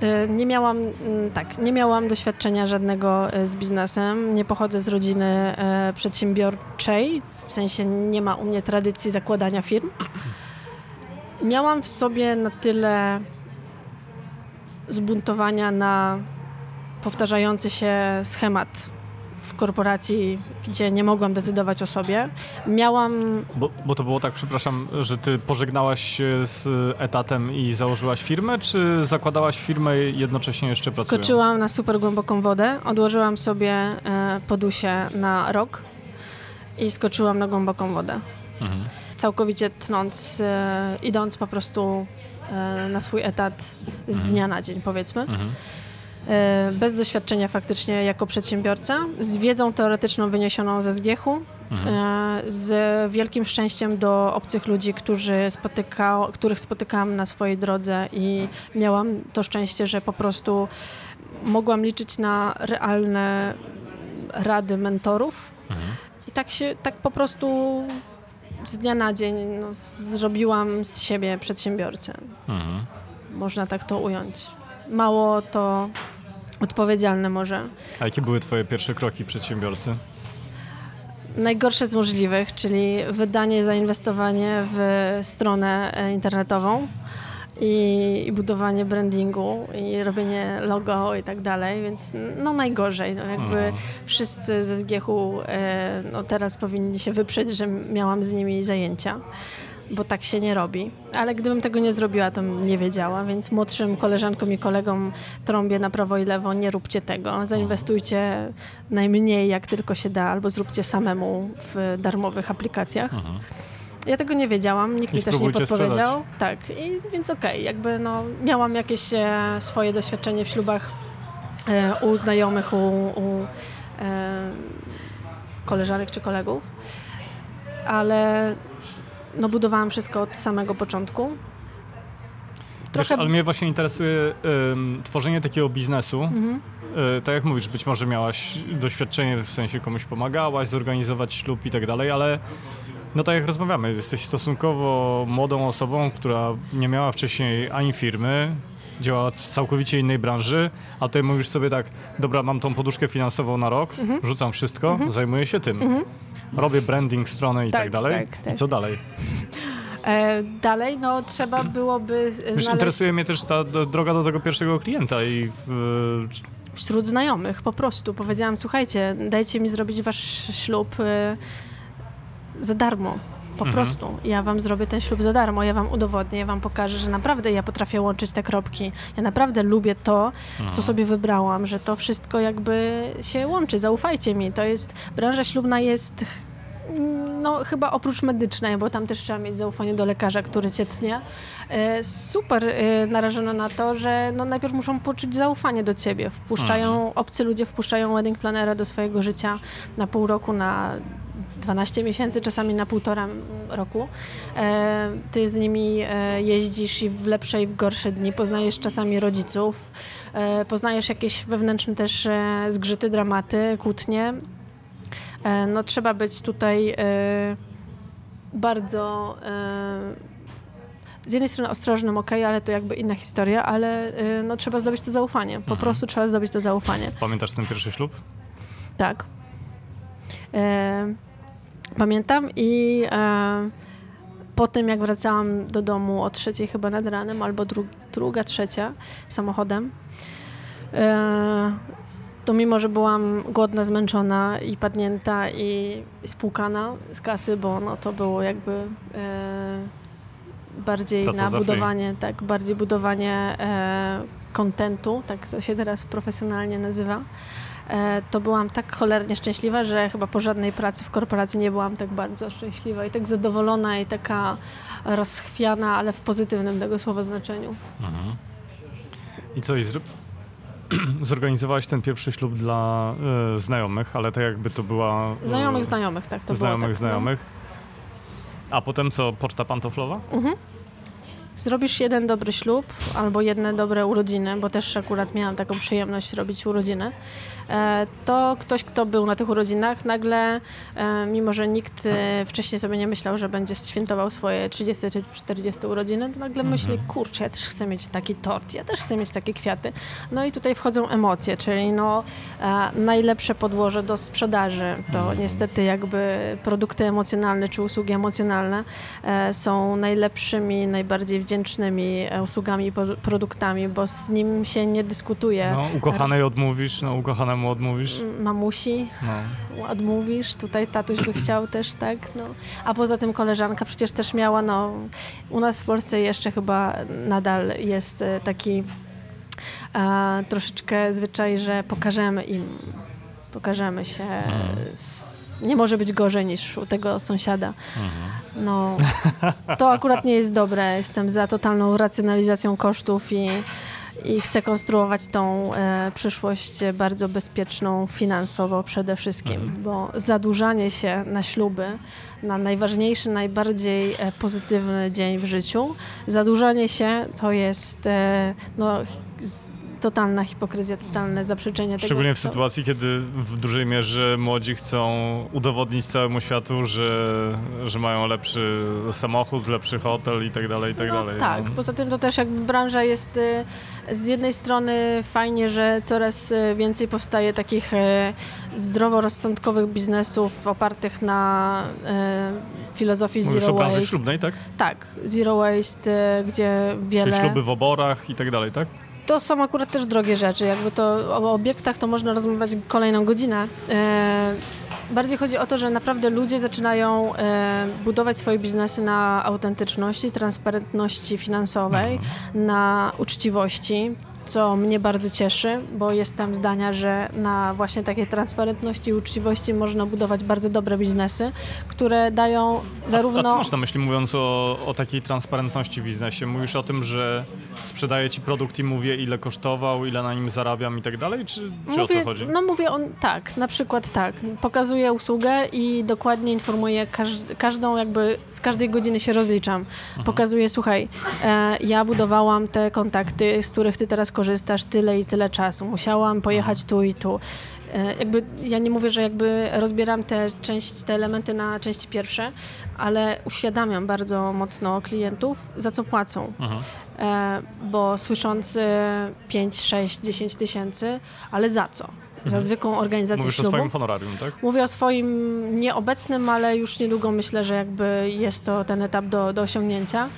B: Y, Nie miałam, mm, tak, nie miałam doświadczenia żadnego y, z biznesem. Nie pochodzę z rodziny y, przedsiębiorczej, w sensie nie ma u mnie tradycji zakładania firm. Miałam w sobie na tyle zbuntowania na powtarzający się schemat korporacji, gdzie nie mogłam decydować o sobie. Miałam
A: Bo, bo to było tak, przepraszam, że Ty pożegnałaś się z etatem i założyłaś firmę, czy zakładałaś firmę jednocześnie jeszcze pracując?
B: Skoczyłam na super głęboką wodę, odłożyłam sobie e, podusie na rok i skoczyłam na głęboką wodę.
A: Mhm.
B: Całkowicie tnąc, e, idąc po prostu e, na swój etat z
A: Mhm.
B: dnia na dzień, powiedzmy.
A: Mhm.
B: E, bez doświadczenia faktycznie jako przedsiębiorca, z wiedzą teoretyczną wyniesioną ze zgiechu,
A: Mhm.
B: e, z wielkim szczęściem do obcych ludzi, którzy spotyka, których spotykałam na swojej drodze i miałam to szczęście, że po prostu mogłam liczyć na realne rady mentorów.
A: Mhm.
B: I tak się, tak po prostu z dnia na dzień no, zrobiłam z siebie przedsiębiorcę.
A: Mhm.
B: Można tak to ująć. Mało to odpowiedzialne może.
A: A jakie były Twoje pierwsze kroki przedsiębiorcy?
B: Najgorsze z możliwych, czyli wydanie, zainwestowanie w stronę e, internetową i, i budowanie brandingu i robienie logo i tak dalej, więc no najgorzej. No jakby
A: Mhm.
B: wszyscy ze zgiechu e, no teraz powinni się wyprzeć, że miałam z nimi zajęcia, bo tak się nie robi. Ale gdybym tego nie zrobiła, to nie wiedziała, więc młodszym koleżankom i kolegom trąbię na prawo i lewo, nie róbcie tego. Zainwestujcie najmniej jak tylko się da, albo zróbcie samemu w darmowych aplikacjach.
A: Mhm.
B: Ja tego nie wiedziałam, nikt
A: I
B: mi też nie podpowiedział. Tak, i więc okej, jakby no, miałam jakieś e, swoje doświadczenie w ślubach e, u znajomych, u, u e, koleżanek czy kolegów, ale no, budowałam wszystko od samego początku.
A: Wiesz,
B: Trochę-
A: ale mnie właśnie interesuje ym, tworzenie takiego biznesu.
B: Mhm.
A: Y, tak jak mówisz, być może miałaś doświadczenie, w sensie komuś pomagałaś zorganizować ślub i tak dalej, ale no tak jak rozmawiamy, jesteś stosunkowo młodą osobą, która nie miała wcześniej ani firmy, działała w całkowicie innej branży, a tutaj mówisz sobie tak, dobra, mam tą poduszkę finansową na rok,
B: Mhm.
A: rzucam wszystko, zajmuję się tym. Robię branding strony i tak,
B: Tak,
A: dalej.
B: tak, tak.
A: I co dalej?
B: E, dalej, no trzeba byłoby
A: Wiesz,
B: znaleźć
A: interesuje mnie też ta do, droga do tego pierwszego klienta i w,
B: wśród znajomych po prostu. Powiedziałam, słuchajcie, dajcie mi zrobić wasz ślub y, za darmo. Po
A: Mhm.
B: prostu. Ja wam zrobię ten ślub za darmo, ja wam udowodnię, ja wam pokażę, że naprawdę ja potrafię łączyć te kropki. Ja naprawdę lubię to,
A: Mhm.
B: co sobie wybrałam, że to wszystko jakby się łączy. Zaufajcie mi. To jest, branża ślubna jest no chyba oprócz medycznej, bo tam też trzeba mieć zaufanie do lekarza, który cię tnie, e, super e, narażona na to, że no najpierw muszą poczuć zaufanie do ciebie. Wpuszczają,
A: Mhm.
B: obcy ludzie wpuszczają wedding planera do swojego życia na pół roku, na 12 miesięcy, czasami na półtora roku. E, Ty z nimi e, jeździsz i w lepsze i w gorsze dni, poznajesz czasami rodziców, e, poznajesz jakieś wewnętrzne też zgrzyty, dramaty, kłótnie. No trzeba być tutaj bardzo z jednej strony ostrożnym, ok, ale to jakby inna historia, ale no, trzeba zdobyć to zaufanie. Po
A: Mhm.
B: prostu trzeba zdobyć to zaufanie.
A: Pamiętasz ten pierwszy ślub?
B: Tak. E, pamiętam i e, po tym, jak wracałam do domu o trzeciej chyba nad ranem, albo dru, druga, trzecia samochodem, e, to mimo, że byłam głodna, zmęczona i padnięta i, spłukana z kasy, bo no, to było jakby e, bardziej
A: Praca
B: na
A: za free.
B: budowanie, tak, bardziej budowanie e, kontentu, tak to się teraz profesjonalnie nazywa to byłam tak cholernie szczęśliwa, że chyba po żadnej pracy w korporacji nie byłam tak bardzo szczęśliwa i tak zadowolona i taka rozchwiana, ale w pozytywnym tego słowa znaczeniu.
A: Mhm. I co, i zro... zorganizowałaś ten pierwszy ślub dla e, znajomych, ale tak jakby to była... e,
B: Znajomych, znajomych, tak to
A: znajomych,
B: było. Tak,
A: znajomych. A potem co, poczta pantoflowa?
B: No. Mhm. Zrobisz jeden dobry ślub albo jedne dobre urodziny, bo też akurat miałam taką przyjemność robić urodziny, e, to ktoś, kto był na tych urodzinach, nagle, e, mimo że nikt e, wcześniej sobie nie myślał, że będzie świętował swoje 30 czy 40 urodziny, to nagle myśli, kurczę, ja też chcę mieć taki tort, ja też chcę mieć takie kwiaty. No i tutaj wchodzą emocje, czyli no, najlepsze podłoże do sprzedaży. To niestety jakby produkty emocjonalne czy usługi emocjonalne są najlepszymi, najbardziej wdzięcznymi e, usługami i produktami, bo z nim się nie dyskutuje.
A: No, ukochanej odmówisz, no ukochanemu odmówisz.
B: M- Mamusi
A: No.
B: odmówisz, tutaj tatuś by chciał też, tak? No. A poza tym koleżanka przecież też miała, no, u nas w Polsce jeszcze chyba nadal jest e, taki e, troszeczkę zwyczaj, że pokażemy im, pokażemy się, s, nie może być gorzej niż u tego sąsiada. No, to akurat nie jest dobre. Jestem za totalną racjonalizacją kosztów i, i chcę konstruować tą e, przyszłość bardzo bezpieczną finansowo przede wszystkim, bo zadłużanie się na śluby, na najważniejszy, najbardziej e, pozytywny dzień w życiu, zadłużanie się to jest e, no, z- totalna hipokryzja, totalne zaprzeczenie tego.
A: Szczególnie w
B: co-
A: sytuacji, kiedy w dużej mierze młodzi chcą udowodnić całemu światu, że, że mają lepszy samochód, lepszy hotel i tak dalej, i tak
B: no,
A: dalej.
B: Tak,
A: no.
B: poza tym to też jakby branża jest y, z jednej strony fajnie, że coraz y, więcej powstaje takich y, zdroworozsądkowych biznesów opartych na filozofii
A: Mówisz
B: zero
A: o branży
B: waste.
A: ślubnej, tak?
B: Tak, zero waste, gdzie wiele...
A: Czyli śluby w oborach i tak dalej, tak?
B: To są akurat też drogie rzeczy. Jakby to o obiektach to można rozmawiać kolejną godzinę. E, bardziej chodzi o to, że naprawdę ludzie zaczynają e, budować swoje biznesy na autentyczności, transparentności finansowej, na uczciwości. Co mnie bardzo cieszy, bo jestem zdania, że na właśnie takiej transparentności i uczciwości można budować bardzo dobre biznesy, które dają zarówno.
A: A, co- a co masz na myśli mówiąc o, o takiej transparentności w biznesie? Mówisz o tym, że sprzedaję ci produkt i mówię ile kosztował, ile na nim zarabiam i tak dalej, czy, czy o co chodzi?
B: No mówię on tak, na przykład tak. Pokazuję usługę i dokładnie informuję każd- każdą jakby z każdej godziny się rozliczam.
A: Mhm.
B: Pokazuję, słuchaj, e, ja budowałam te kontakty, z których ty teraz korzystasz tyle i tyle czasu. Musiałam pojechać tu i tu. E, jakby ja nie mówię, że jakby rozbieram te, część, te elementy na części pierwsze, ale uświadamiam bardzo mocno klientów, za co płacą.
A: Mhm.
B: E, bo słysząc e, 5, 6, 10 tysięcy, ale za co? Za zwykłą organizację
A: Mhm. Mówisz o
B: ślubu.
A: swoim honorarium, tak?
B: Mówię o swoim nieobecnym, ale już niedługo myślę, że jakby jest to ten etap do, do osiągnięcia.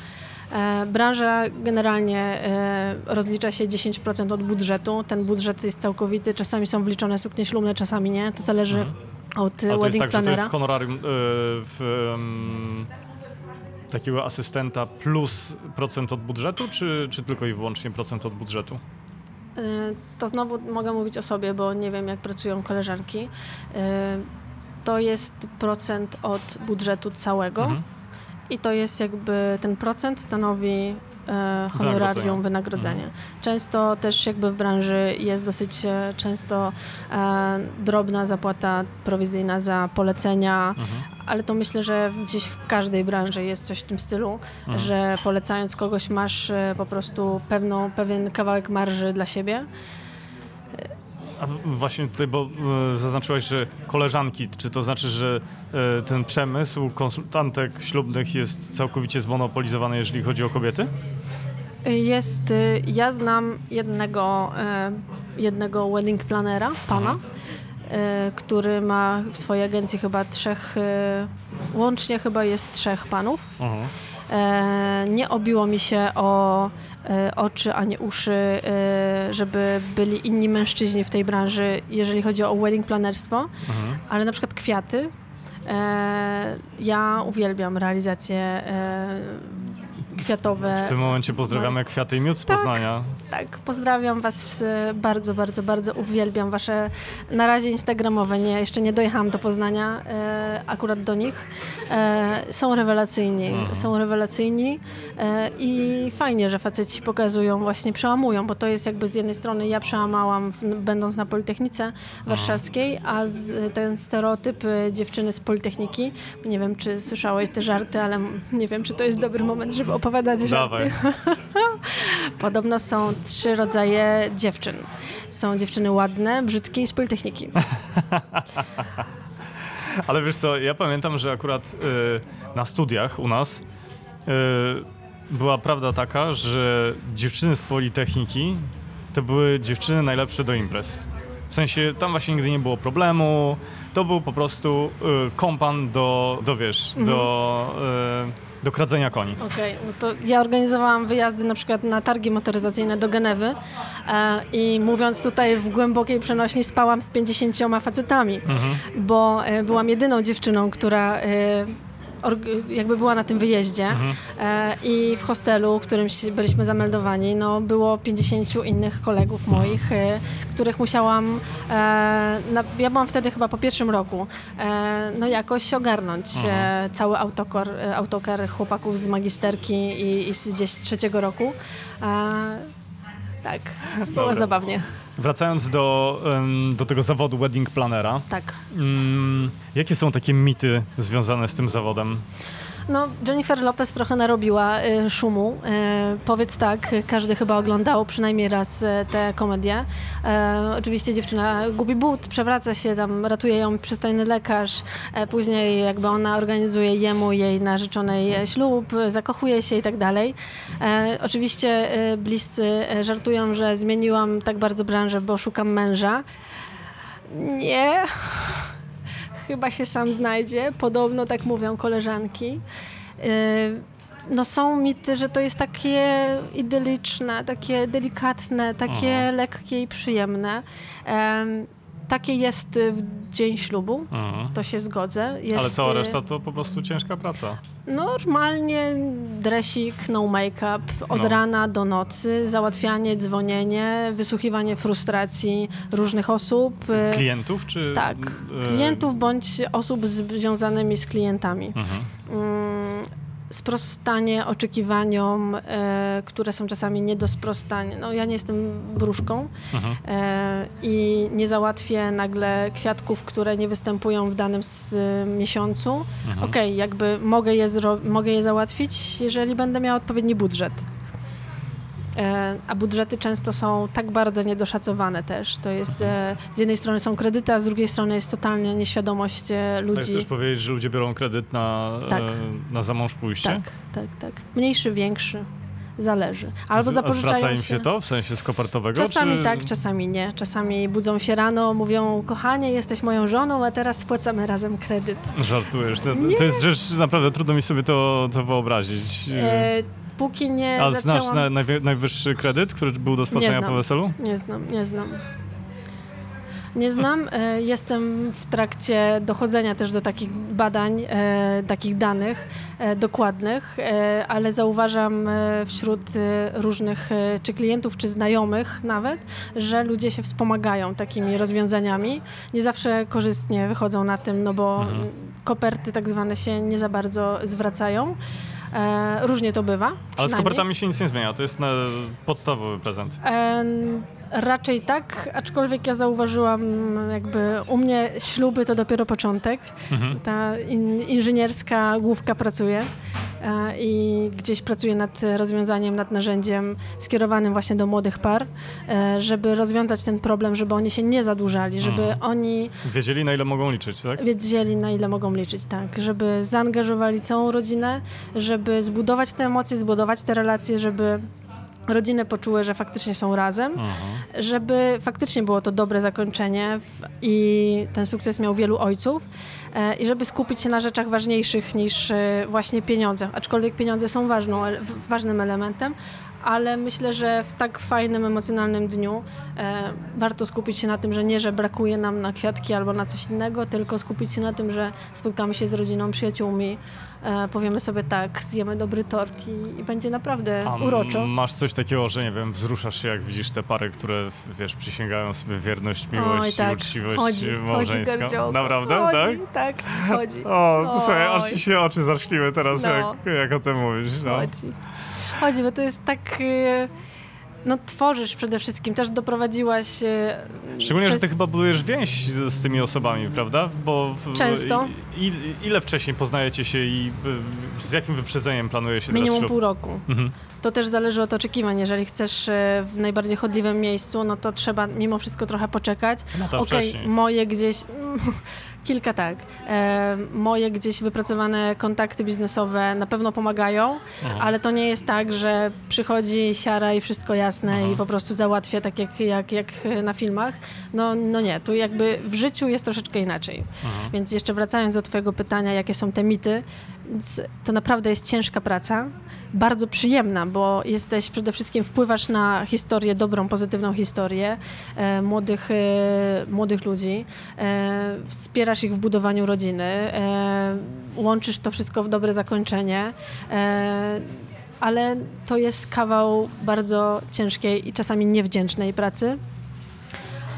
B: E, branża generalnie e, rozlicza się 10% od budżetu. Ten budżet jest całkowity. Czasami są wliczone suknie ślubne, czasami nie. To zależy od
A: Ale Mhm. to jest
B: wedding
A: tak, że to
B: planera.
A: jest honorarium y, w, takiego asystenta plus procent od budżetu, czy, czy tylko i wyłącznie procent od budżetu?
B: To znowu mogę mówić o sobie, bo nie wiem, jak pracują koleżanki. To jest procent od budżetu całego mhm. I to jest jakby ten procent stanowi e, honorarium, wynagrodzenie. Mhm. Często też jakby w branży jest dosyć e, często e, drobna zapłata prowizyjna za polecenia, mhm. ale to myślę, że gdzieś w każdej branży jest coś w tym stylu, mhm. że polecając kogoś masz e, po prostu pewną, pewien kawałek marży dla siebie.
A: A właśnie tutaj, bo e, zaznaczyłaś, że koleżanki, czy to znaczy, że e, ten przemysł konsultantek ślubnych jest całkowicie zmonopolizowany, jeżeli chodzi o kobiety?
B: Jest, y, ja znam jednego, e, jednego wedding planera, pana, mhm. który ma w swojej agencji chyba trzech, łącznie chyba jest trzech panów. Mhm. Nie obiło mi się o E, oczy, a nie uszy, e, żeby byli inni mężczyźni w tej branży, jeżeli chodzi o wedding planerstwo, mhm. ale na przykład kwiaty. E, ja uwielbiam realizację kwiatowe.
A: W tym momencie pozdrawiamy no. Kwiaty i Miód z tak, Poznania.
B: Tak, pozdrawiam Was bardzo, bardzo, bardzo. Uwielbiam Wasze na razie instagramowe. Nie, jeszcze nie dojechałam do Poznania, e, akurat do nich. E, są rewelacyjni, mhm. są rewelacyjni e, i fajnie, że faceci pokazują, właśnie przełamują, bo to jest jakby z jednej strony ja przełamałam będąc na Politechnice. Warszawskiej, a z, ten stereotyp dziewczyny z Politechniki, nie wiem czy słyszałeś te żarty, ale nie wiem czy to jest dobry moment, żeby opowiadać żarty. Podobno są trzy rodzaje dziewczyn. Są dziewczyny ładne, brzydkie i z Politechniki.
A: Ale wiesz co, ja pamiętam, że akurat y, na studiach u nas y, była prawda taka, że dziewczyny z Politechniki to były dziewczyny najlepsze do imprez. W sensie tam właśnie nigdy nie było problemu. To był po prostu y, kompan do, do wiesz, mhm. do y, do kradzenia koni.
B: Okej, okay, no to ja organizowałam wyjazdy na przykład na targi motoryzacyjne do Genewy e, i mówiąc tutaj w głębokiej przenośni spałam z 50 facetami, mhm. bo e, byłam jedyną dziewczyną, która e, jakby była na tym wyjeździe mhm. e, i w hostelu, w którym byliśmy zameldowani, no było 50 innych kolegów moich, e, których musiałam, e, na, ja byłam wtedy chyba po pierwszym roku, no jakoś ogarnąć mhm. cały autokar, autokar chłopaków z magisterki i, i z, gdzieś z trzeciego roku. tak, było Dobra. zabawnie.
A: Wracając do, do tego zawodu wedding planera.
B: Tak.
A: Mm, jakie są takie mity związane z tym zawodem?
B: No, Jennifer Lopez trochę narobiła y, szumu. Y, powiedz tak, każdy chyba oglądał przynajmniej raz y, tę komedię. Oczywiście dziewczyna gubi but, przewraca się, tam ratuje ją przystojny lekarz. E, później jakby ona organizuje jemu, jej narzeczonej ślub, zakochuje się i tak dalej. E, oczywiście bliscy e, żartują, że zmieniłam tak bardzo branżę, bo szukam męża. Nie chyba się sam znajdzie. Podobno tak mówią koleżanki. Y, no są mity, że to jest takie idyliczne, takie delikatne, takie Aha. lekkie i przyjemne takie jest y, dzień ślubu, mhm. to się zgodzę. Jest,
A: Ale cała y, reszta to po prostu ciężka praca.
B: Normalnie dresik, no make-up, od no. rana do nocy, załatwianie, dzwonienie, wysłuchiwanie frustracji różnych osób.
A: Y, klientów czy?
B: Tak, klientów bądź osób związanymi z klientami. Mhm. Mm, sprostanie oczekiwaniom, e, które są czasami nie do sprostania. No, ja nie jestem wróżką mhm. e, i nie załatwię nagle kwiatków, które nie występują w danym z, miesiącu. Mhm. Okej, okay, jakby mogę je, mogę je załatwić, jeżeli będę miała odpowiedni budżet. E, a budżety często są tak bardzo niedoszacowane też. To jest, e, z jednej strony są kredyty, a z drugiej strony jest totalnie nieświadomość ludzi.
A: Chcesz też powiedzieć, że ludzie biorą kredyt na, tak. na zamąż pójście?
B: Tak, tak, tak. Mniejszy, większy. Zależy. Albo zapożyczają
A: zwraca im się to w sensie skopartowego?
B: Czasami
A: czy...
B: tak, czasami nie. Czasami budzą się rano, mówią, kochanie, jesteś moją żoną, a teraz spłacamy razem kredyt.
A: Żartujesz. To, to jest rzecz, naprawdę trudno mi sobie to, to wyobrazić. E,
B: póki nie
A: A zaczęłam... znasz na, najwyższy kredyt, który był do spłacenia po weselu?
B: Nie znam, nie znam. Nie znam. E, jestem w trakcie dochodzenia też do takich badań, e, takich danych e, dokładnych, ale zauważam wśród różnych czy klientów, czy znajomych nawet, że ludzie się wspomagają takimi rozwiązaniami. Nie zawsze korzystnie wychodzą na tym, no bo mhm. koperty tak zwane się nie za bardzo zwracają. E, różnie to bywa.
A: Ale z kopertami się nic nie zmienia, to jest podstawowy prezent. E,
B: raczej tak, aczkolwiek ja zauważyłam jakby u mnie śluby to dopiero początek. Mhm. Ta in, inżynierska główka pracuje e, i gdzieś pracuję nad rozwiązaniem, nad narzędziem skierowanym właśnie do młodych par, e, żeby rozwiązać ten problem, żeby oni się nie zadłużali, żeby mhm. oni...
A: Wiedzieli na ile mogą liczyć, tak?
B: Wiedzieli na ile mogą liczyć, tak. Żeby zaangażowali całą rodzinę, żeby zbudować te emocje, zbudować te relacje, żeby rodziny poczuły, że faktycznie są razem, mhm. żeby faktycznie było to dobre zakończenie i ten sukces miał wielu ojców e, i żeby skupić się na rzeczach ważniejszych niż e, właśnie pieniądze. Aczkolwiek pieniądze są ważną, ważnym elementem, ale myślę, że w tak fajnym, emocjonalnym dniu e, warto skupić się na tym, że nie, że brakuje nam na kwiatki albo na coś innego, tylko skupić się na tym, że spotkamy się z rodziną, przyjaciółmi, e, powiemy sobie tak, zjemy dobry tort i, i będzie naprawdę A uroczo.
A: Masz coś takiego, że nie wiem, wzruszasz się, jak widzisz te pary, które, wiesz, przysięgają sobie wierność, miłość Oj, tak. i uczciwość chodzi, małżeńską. Chodzi, Naprawdę,
B: chodzi, tak? Tak, chodzi.
A: O, to sobie, aż się oczy zaszkliły teraz, no. jak, jak o tym mówisz. No.
B: Chodzi chodzi, bo to jest tak... Y, no tworzysz przede wszystkim, też doprowadziłaś... Y,
A: Szczególnie, przez... że ty chyba budujesz więź z, z tymi osobami, prawda?
B: Bo Często.
A: I, ile wcześniej poznajecie się i y, z jakim wyprzedzeniem planuje się
B: Minimum teraz pół roku. Mhm. To też zależy od oczekiwań. Jeżeli chcesz w najbardziej chodliwym miejscu, no to trzeba mimo wszystko trochę poczekać.
A: No to Okej, okay,
B: moje gdzieś... Kilka tak. E, moje gdzieś wypracowane kontakty biznesowe na pewno pomagają, Aha. ale to nie jest tak, że przychodzi siara i wszystko jasne Aha. i po prostu załatwia tak jak, jak, jak na filmach. No, no nie, tu jakby w życiu jest troszeczkę inaczej. Aha. Więc jeszcze wracając do twojego pytania, jakie są te mity, to naprawdę jest ciężka praca, bardzo przyjemna, bo jesteś przede wszystkim, wpływasz na historię, dobrą, pozytywną historię e, młodych, e, młodych ludzi, e, wspierasz ich w budowaniu rodziny, e, łączysz to wszystko w dobre zakończenie e, ale to jest kawał bardzo ciężkiej i czasami niewdzięcznej pracy.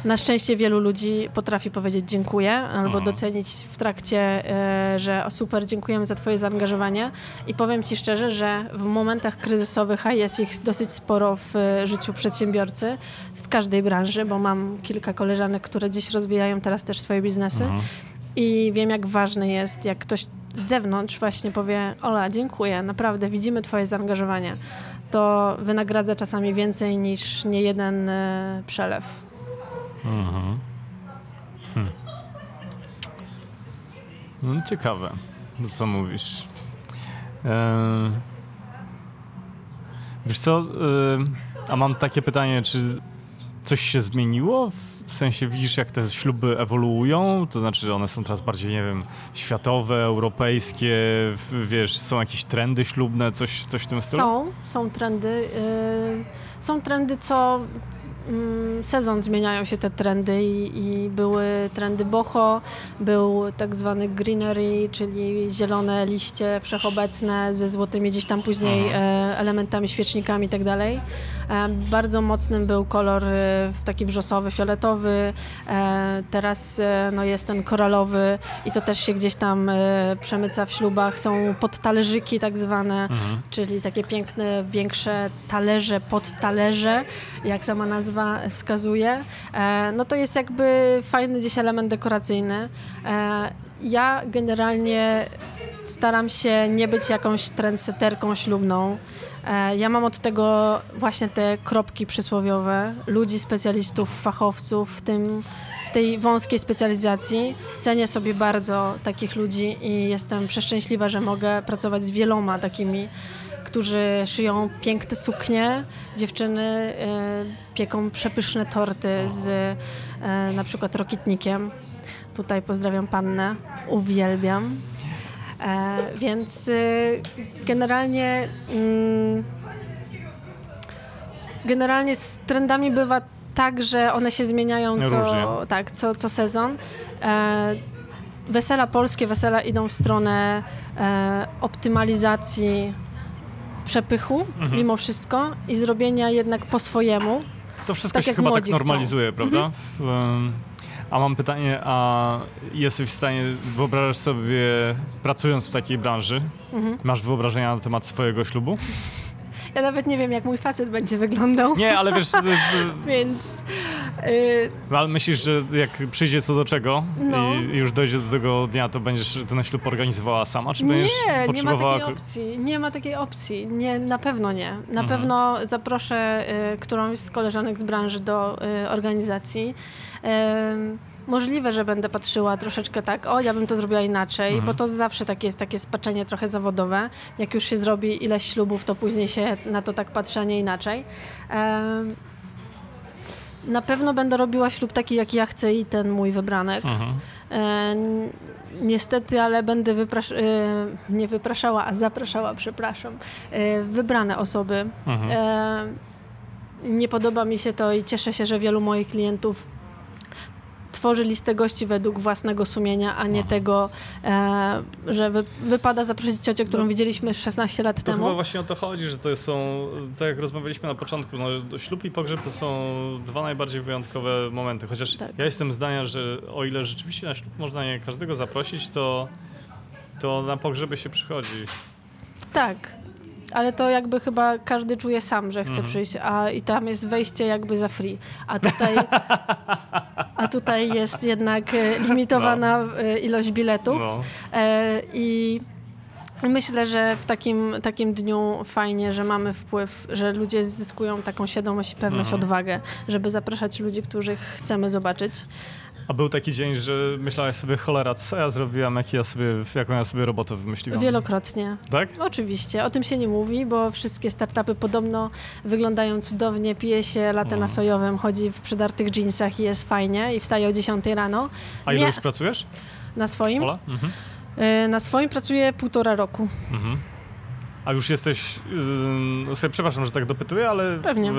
B: Na szczęście wielu ludzi potrafi powiedzieć dziękuję albo mhm. docenić w trakcie, e, że super, dziękujemy za twoje zaangażowanie i powiem ci szczerze, że w momentach kryzysowych, a jest ich dosyć sporo w e, życiu przedsiębiorcy z każdej branży, bo mam kilka koleżanek, które dziś rozwijają teraz też swoje biznesy mhm. i wiem jak ważne jest, jak ktoś z zewnątrz właśnie powie Ola, dziękuję, naprawdę widzimy twoje zaangażowanie to wynagradza czasami więcej niż nie jeden e, przelew. Mhm.
A: Hm. No ciekawe, co mówisz. Eee, wiesz co, eee, a mam takie pytanie, czy coś się zmieniło? W sensie widzisz, jak te śluby ewoluują? To znaczy, że one są teraz bardziej, nie wiem, światowe, europejskie, wiesz, są jakieś trendy ślubne, coś, coś w tym stylu?
B: Są, są trendy. Yy, są trendy, co sezon zmieniają się te trendy i, i, były trendy boho, był tak zwany greenery, czyli zielone liście wszechobecne ze złotymi gdzieś tam później e, elementami, świecznikami i tak bardzo mocnym był kolor e, taki wrzosowy, fioletowy, e, teraz e, no, jest ten koralowy i to też się gdzieś tam e, przemyca w ślubach. Są podtalerzyki tak zwane, mhm. czyli takie piękne, większe talerze, podtalerze, jak sama nazwa wskazuje, e, no to jest jakby fajny gdzieś element dekoracyjny. E, ja generalnie staram się nie być jakąś trendseterką ślubną. E, ja mam od tego właśnie te kropki przysłowiowe, ludzi, specjalistów, fachowców, w tym tej wąskiej specjalizacji. Cenię sobie bardzo takich ludzi i jestem przeszczęśliwa, że mogę pracować z wieloma takimi którzy szyją piękne suknie, dziewczyny e, pieką przepyszne torty z e, na przykład rokitnikiem. Tutaj pozdrawiam pannę, uwielbiam. E, więc generalnie mm, generalnie z trendami bywa tak, że one się zmieniają co, tak, co, co sezon. E, wesela polskie, wesela idą w stronę e, optymalizacji przepychu mhm. mimo wszystko i zrobienia jednak po swojemu.
A: To wszystko tak się chyba tak normalizuje, chcą. prawda? Mhm. A mam pytanie, a jesteś w stanie, wyobrażasz sobie, pracując w takiej branży, mhm. masz wyobrażenia na temat swojego ślubu?
B: Ja nawet nie wiem, jak mój facet będzie wyglądał.
A: Nie, ale wiesz...
B: Więc...
A: Yy... Ale myślisz, że jak przyjdzie co do czego no. i już dojdzie do tego dnia, to będziesz ten ślub organizowała sama, czy będziesz
B: nie, potrzebowała... Nie, nie ma takiej opcji. Nie ma takiej opcji. Nie, na pewno nie. Na mhm. pewno zaproszę y, którąś z koleżanek z branży do y, organizacji. Y, Możliwe, że będę patrzyła troszeczkę tak, o, ja bym to zrobiła inaczej, mhm. bo to zawsze takie jest takie spaczenie trochę zawodowe. Jak już się zrobi ileś ślubów, to później się na to tak patrzy, a nie inaczej. na pewno będę robiła ślub taki, jaki ja chcę i ten mój wybranek. Mhm. E, niestety, ale będę wyprasz e, nie wypraszała, a zapraszała, przepraszam, e, wybrane osoby. Mhm. Nie podoba mi się to i cieszę się, że wielu moich klientów tworzy listę gości według własnego sumienia, a nie Aha. tego, e, że wy, wypada zaprosić ciocię, którą no, widzieliśmy 16 lat
A: to
B: temu.
A: To chyba właśnie o to chodzi, że to są, tak jak rozmawialiśmy na początku, no, ślub i pogrzeb to są dwa najbardziej wyjątkowe momenty. Chociaż tak. ja jestem zdania, że o ile rzeczywiście na ślub można nie każdego zaprosić, to, to na pogrzeby się przychodzi.
B: Tak, ale to jakby chyba każdy czuje sam, że chce mhm. przyjść, a i tam jest wejście jakby za free. A tutaj, a tutaj jest jednak e, limitowana no. E, ilość biletów. No. E, I Myślę, że w takim, takim dniu fajnie, że mamy wpływ, że ludzie zyskują taką świadomość i pewność, mhm. odwagę, żeby zapraszać ludzi, których chcemy zobaczyć.
A: A był taki dzień, że myślałeś sobie, cholera, co ja zrobiłam, jak ja sobie, jaką ja sobie robotę wymyśliłam?
B: Wielokrotnie.
A: Tak?
B: Oczywiście. O tym się nie mówi, bo wszystkie startupy podobno wyglądają cudownie, pije się latę na sojowym, chodzi w przydartych jeansach i jest fajnie i wstaje o 10 rano.
A: A ile nie... już pracujesz?
B: Na swoim? Mhm. Y, na swoim pracuję półtora roku. Mhm.
A: A już jesteś, yy, sobie przepraszam, że tak dopytuję, ale...
B: Pewnie.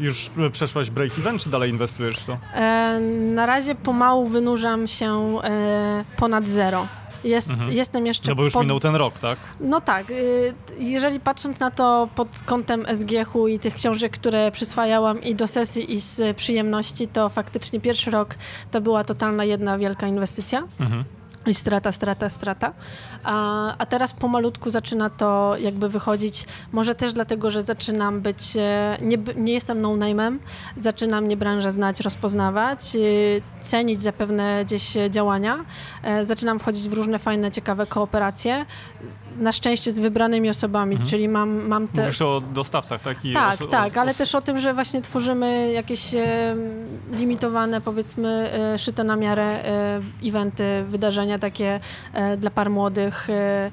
A: Już przeszłaś break-even, czy dalej inwestujesz w to?
B: E, na razie pomału wynurzam się e, ponad zero. Jest, mhm. Jestem jeszcze.
A: No bo już pod... minął ten rok, tak?
B: No tak. Y, jeżeli patrząc na to pod kątem SGH-u i tych książek, które przyswajałam i do sesji, i z przyjemności, to faktycznie pierwszy rok to była totalna jedna wielka inwestycja. Mhm i strata, strata, strata. A, a teraz pomalutku zaczyna to jakby wychodzić. Może też dlatego, że zaczynam być, e, nie, nie jestem no-name'em, zaczynam mnie branżę znać, rozpoznawać, e, cenić zapewne gdzieś działania. E, zaczynam wchodzić w różne fajne, ciekawe kooperacje. Na szczęście z wybranymi osobami, mhm. czyli mam, mam
A: te... Mówisz o dostawcach, tak?
B: I tak, o, tak, o, ale też o tym, że właśnie tworzymy jakieś limitowane, powiedzmy, szyte na miarę eventy, wydarzenia, takie e, dla par młodych e,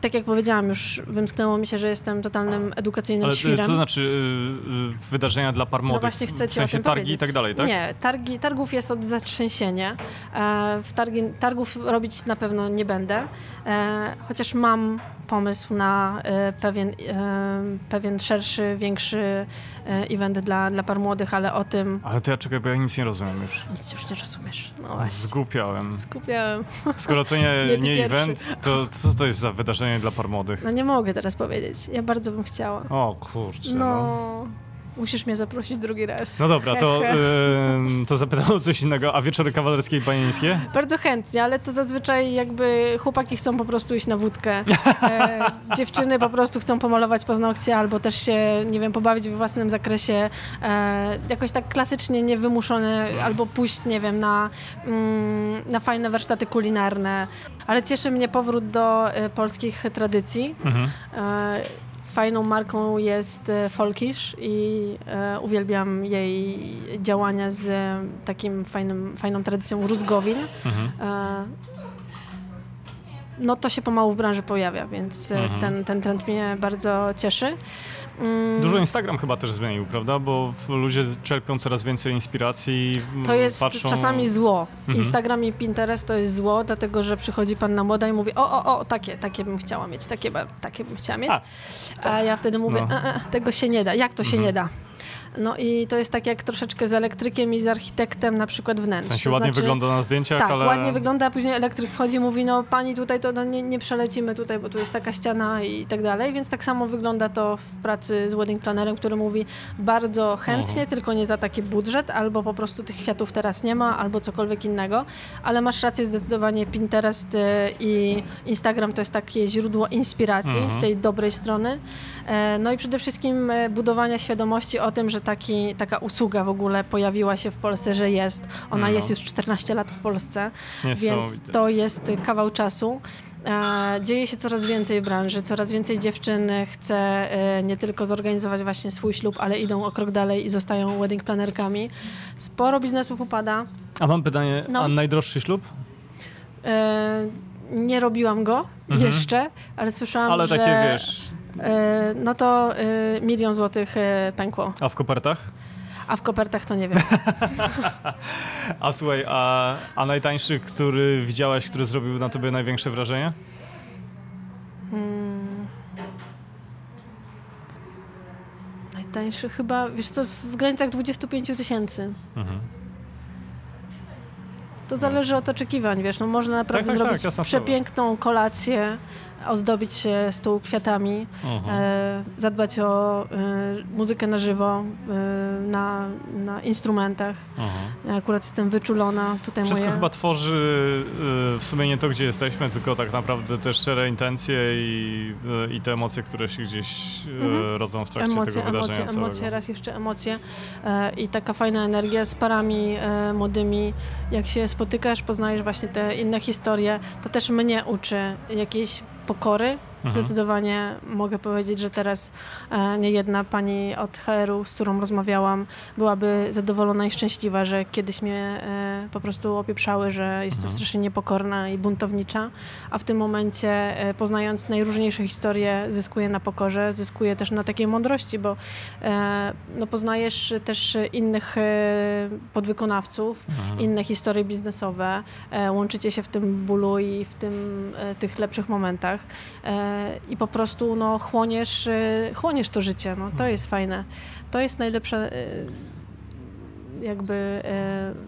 B: tak jak powiedziałam, już wymsknęło mi się, że jestem totalnym edukacyjnym
A: Ale
B: świrem.
A: co znaczy y, wydarzenia dla par no młodych? No właśnie chcecie w sensie targi powiedzieć. i tak dalej, tak?
B: Nie, targi, targów jest od zatrzęsienia. E, w targi, targów robić na pewno nie będę, e, chociaż mam pomysł na e, pewien, e, pewien szerszy, większy e, event dla, dla par młodych, ale o tym...
A: Ale to ja czekaj, bo ja nic nie rozumiem już.
B: Nic już nie rozumiesz.
A: No Zgupiałem.
B: Zgupiałem.
A: Skoro to nie, nie, nie event, to, to co to jest za wydarzenie dla par młodych?
B: No nie mogę teraz powiedzieć. Ja bardzo bym chciała.
A: O kurczę.
B: no. no. Musisz mnie zaprosić drugi raz.
A: No dobra, to, yy, to zapytam o coś innego. A wieczory kawalerskie i panieńskie?
B: Bardzo chętnie, ale to zazwyczaj jakby chłopaki chcą po prostu iść na wódkę. E, dziewczyny po prostu chcą pomalować paznokcie albo też się, nie wiem, pobawić w własnym zakresie. E, jakoś tak klasycznie niewymuszone albo pójść, nie wiem, na, mm, na fajne warsztaty kulinarne. Ale cieszy mnie powrót do y, polskich tradycji. Mhm. E, fajną marką jest e, Folkish i e, uwielbiam jej działania z takim fajnym, fajną tradycją rózgowin. Mhm. E, no to się pomału w branży pojawia, więc e, mhm. ten, ten trend mnie bardzo cieszy.
A: Mm. Dużo Instagram chyba też zmienił, prawda? Bo ludzie czerpią coraz więcej inspiracji.
B: To jest patrzą... czasami zło. Mhm. Instagram i Pinterest to jest zło, dlatego że przychodzi panna młoda i mówi: O, o, o, takie, takie bym chciała mieć, takie, takie bym chciała mieć. A, A ja wtedy mówię: no. e, e, Tego się nie da. Jak to się mhm. nie da? No i to jest tak jak troszeczkę z elektrykiem i z architektem na przykład wnętrz.
A: W sensie to ładnie znaczy, wygląda na zdjęciach,
B: tak,
A: ale...
B: ładnie wygląda, a później elektryk wchodzi i mówi, no pani tutaj to no, nie, nie przelecimy tutaj, bo tu jest taka ściana i tak dalej, więc tak samo wygląda to w pracy z wedding plannerem, który mówi bardzo chętnie, uh-huh. tylko nie za taki budżet, albo po prostu tych kwiatów teraz nie ma, albo cokolwiek innego, ale masz rację, zdecydowanie Pinterest y, i Instagram to jest takie źródło inspiracji uh-huh. z mhm. tej dobrej strony. E, no i przede wszystkim e, budowania świadomości o tym, że taki, taka usługa w ogóle pojawiła się w Polsce, że jest. Ona no. jest już 14 lat w Polsce, więc to jest kawał czasu. E, dzieje się coraz więcej w branży, coraz więcej dziewczyn chce nie tylko zorganizować właśnie swój ślub, ale idą o krok dalej i zostają wedding planerkami. Sporo biznesów upada.
A: A mam pytanie, no. a najdroższy ślub?
B: nie robiłam go mhm. jeszcze, ale słyszałam,
A: ale
B: że...
A: Ale takie, wiesz,
B: no to e, milion złotych e, pękło.
A: A w kopertach?
B: A w kopertach to nie wiem.
A: a słuchaj, a, a najtańszy, który widziałaś, który zrobił na tobie największe wrażenie? Hmm.
B: Najtańszy chyba, wiesz co, w granicach 25 tysięcy. Mhm. To zależy od oczekiwań, wiesz, no można naprawdę tak, tak zrobić tak, przepiękną kolację ozdobić się stół kwiatami, e, zadbać o e, muzykę na żywo, e, na, na instrumentach. Ja akurat jestem wyczulona. Tutaj
A: Wszystko
B: moje...
A: chyba tworzy w sumie nie to, gdzie jesteśmy, tylko tak naprawdę te szczere intencje i, i te emocje, które się gdzieś mhm. rodzą w trakcie emocje, tego wydarzenia
B: emocje, całego. Emocje, raz jeszcze emocje i taka fajna energia z parami młodymi. Jak się spotykasz, poznajesz właśnie te inne historie, to też mnie uczy jakiejś pokory. Mhm. Zdecydowanie mogę powiedzieć, że teraz e, nie jedna pani od HR-u, z którą rozmawiałam, byłaby zadowolona i szczęśliwa, że kiedyś mnie e, po prostu opieprzały, że jestem mhm. strasznie niepokorna i buntownicza, a w tym momencie e, poznając najróżniejsze historie zyskuję na pokorze, zyskuję też na takiej mądrości, bo no, poznajesz też innych podwykonawców, mhm. inne historie biznesowe, łączycie się w tym bólu i w tym, tych lepszych momentach i po prostu no, chłoniesz, y, chłoniesz to życie. No, to jest fajne. To jest najlepsze y, jakby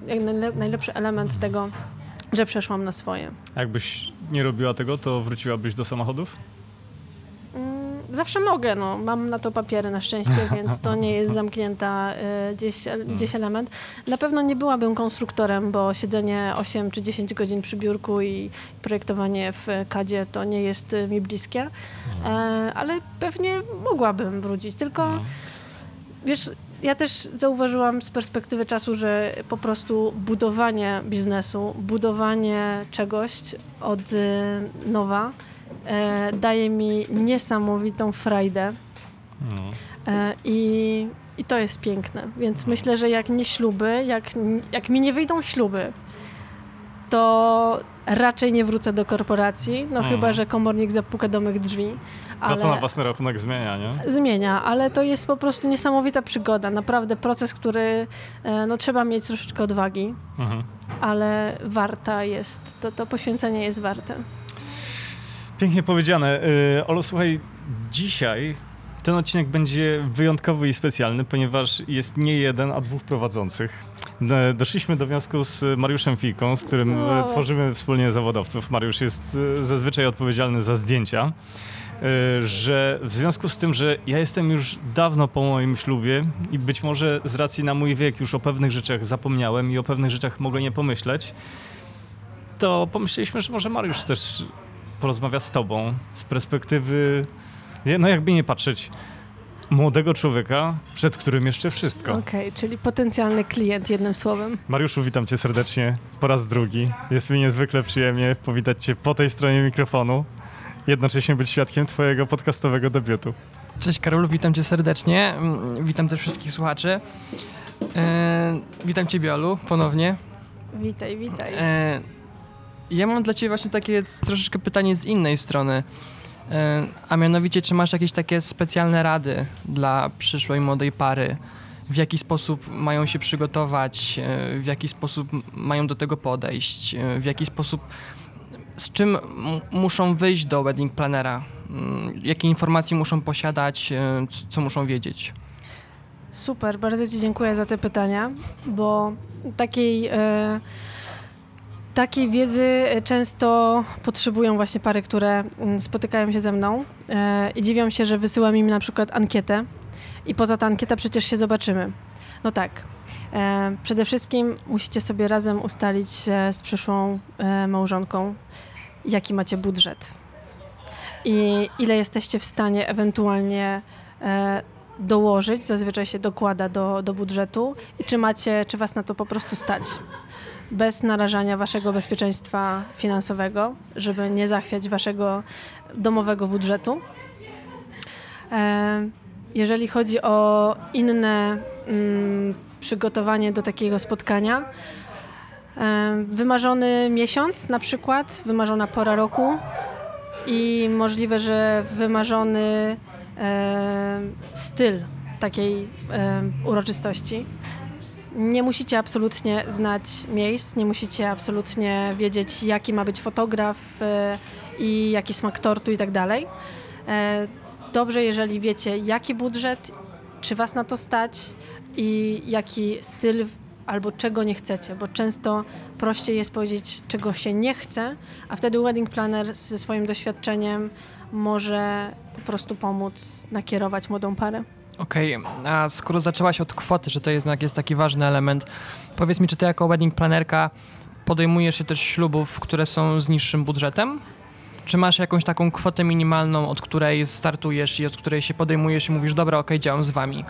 B: y, najlepszy element tego, że przeszłam na swoje.
A: Jakbyś nie robiła tego, to wróciłabyś do samochodów?
B: Zawsze mogę, no. mam na to papiery na szczęście, więc to nie jest zamknięta y, gdzieś, hmm. gdzieś element. Na pewno nie byłabym konstruktorem, bo siedzenie 8 czy 10 godzin przy biurku i projektowanie w kadzie to nie jest y, mi bliskie, hmm. e, ale pewnie mogłabym wrócić, tylko hmm. wiesz, ja też zauważyłam z perspektywy czasu, że po prostu budowanie biznesu, budowanie czegoś od nowa, e, daje mi niesamowitą frajdę. No. E, i, I to jest piękne. Więc no. myślę, że jak nie śluby, jak, jak mi nie wyjdą śluby, to raczej nie wrócę do korporacji, no hmm. chyba, że komornik zapuka do mych drzwi.
A: Ale... Praca na własny rachunek zmienia, nie?
B: Zmienia, ale to jest po prostu niesamowita przygoda. Naprawdę proces, który e, no, trzeba mieć troszeczkę odwagi, mhm. ale warta jest, to, to poświęcenie jest warte.
A: Pięknie powiedziane. Y, Olu, słuchaj, dzisiaj ten odcinek będzie wyjątkowy i specjalny, ponieważ jest nie jeden, a dwóch prowadzących. Doszliśmy do wniosku z Mariuszem Fiką, z którym e, wow. tworzymy wspólnie zawodowców. Mariusz jest zazwyczaj odpowiedzialny za zdjęcia że w związku z tym, że ja jestem już dawno po moim ślubie i być może z racji na mój wiek już o pewnych rzeczach zapomniałem i o pewnych rzeczach mogę nie pomyśleć, to pomyśleliśmy, że może Mariusz też porozmawia z tobą z perspektywy, no jakby nie patrzeć, młodego człowieka, przed którym jeszcze wszystko.
B: Okej, okay, czyli potencjalny klient, jednym słowem.
A: Mariuszu, witam cię serdecznie po raz drugi. Jest mi niezwykle przyjemnie powitać cię po tej stronie mikrofonu, jednocześnie być świadkiem twojego podcastowego debiutu.
C: Cześć Karolu, witam cię serdecznie. Mm, witam też wszystkich słuchaczy. E, witam cię, Olu, ponownie.
B: Witaj, witaj. E,
C: ja mam dla Ciebie właśnie takie troszeczkę pytanie z innej strony. E, a mianowicie, czy masz jakieś takie specjalne rady dla przyszłej młodej pary? W jaki sposób mają się przygotować, e, w jaki sposób mają do tego podejść, e, w jaki sposób, z czym muszą wyjść do wedding planera, mm, jakie informacje muszą posiadać, co muszą wiedzieć?
B: Super, bardzo Ci dziękuję za te pytania, bo takiej. E, takiej wiedzy często potrzebują właśnie pary, które mm, spotykają się ze mną e, i dziwią się, że wysyłam im na przykład ankietę i poza ta ankieta przecież się zobaczymy. No tak. E, przede wszystkim musicie sobie razem ustalić z przyszłą małżonką, jaki macie budżet i ile jesteście w stanie ewentualnie dołożyć, zazwyczaj się dokłada do, do budżetu i czy macie, czy was na to po prostu stać. Bez narażania waszego bezpieczeństwa finansowego, żeby nie zachwiać waszego domowego budżetu. Jeżeli chodzi o inne mm, przygotowanie do takiego spotkania, wymarzony miesiąc na przykład, wymarzona pora roku i możliwe, że wymarzony styl takiej uroczystości. Nie musicie absolutnie znać miejsc, nie musicie absolutnie wiedzieć, jaki ma być fotograf e, i jaki smak tortu i tak dalej. Dobrze, jeżeli wiecie, jaki budżet, czy was na to stać i jaki styl albo czego nie chcecie, bo często prościej jest powiedzieć, czego się nie chce, a wtedy wedding planner ze swoim doświadczeniem może po prostu pomóc nakierować młodą parę.
C: Okej, okay. a skoro zaczęłaś od kwoty, że to jest, jest taki ważny element, powiedz mi, czy ty jako wedding planerka podejmujesz się też ślubów, które są z niższym budżetem? Czy masz jakąś taką kwotę minimalną, od której startujesz i od której się podejmujesz i mówisz, dobra, okej, okay, działam z wami?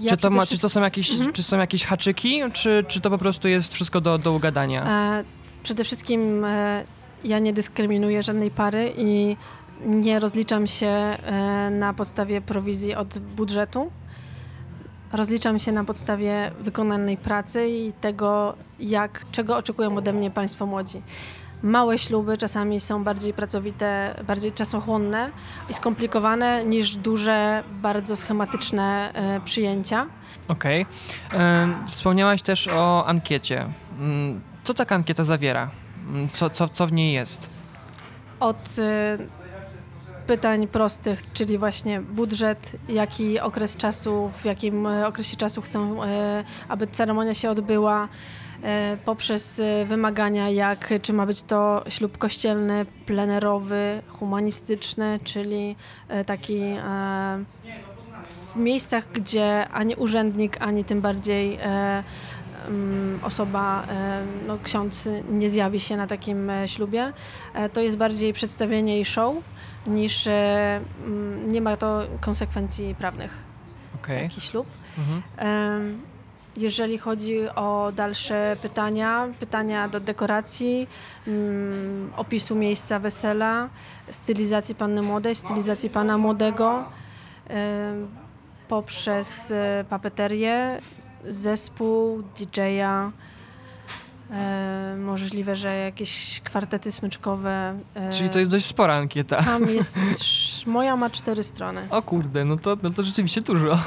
C: Ja czy, to ma, czy to są jakieś, mhm. czy są jakieś haczyki, czy, czy to po prostu jest wszystko do, do ugadania? E,
B: przede wszystkim e, ja nie dyskryminuję żadnej pary i nie rozliczam się e, na podstawie prowizji od budżetu. Rozliczam się na podstawie wykonanej pracy i tego, jak, czego oczekują ode mnie Państwo młodzi. Małe śluby czasami są bardziej pracowite, bardziej czasochłonne i skomplikowane niż duże, bardzo schematyczne e, przyjęcia.
C: Okej. Okay. E, wspomniałaś też o ankiecie. Mm, co taka ankieta zawiera? Mm, co, co, co w niej jest?
B: Od pytań prostych, czyli właśnie budżet, jaki okres czasu, w jakim e, okresie czasu chcą, e, aby ceremonia się odbyła, e, poprzez wymagania, jak czy ma być to ślub kościelny, plenerowy, humanistyczny, czyli taki w miejscach, gdzie ani urzędnik, ani tym bardziej mm, osoba, no, ksiądz nie zjawi się na takim ślubie. To jest bardziej przedstawienie i show niż e, mm, nie ma to konsekwencji prawnych. Okay. Taki ślub. Mhm. Jeżeli chodzi o dalsze pytania, pytania do dekoracji, mm, opisu miejsca wesela, stylizacji panny młodej, stylizacji pana młodego, poprzez e, papeterię, zespół, DJ-a, E, możliwe, że jakieś kwartety smyczkowe.
C: E, Czyli to jest dość spora ankieta.
B: Tam jest, moja ma cztery strony.
C: O kurde, no to, no to rzeczywiście dużo.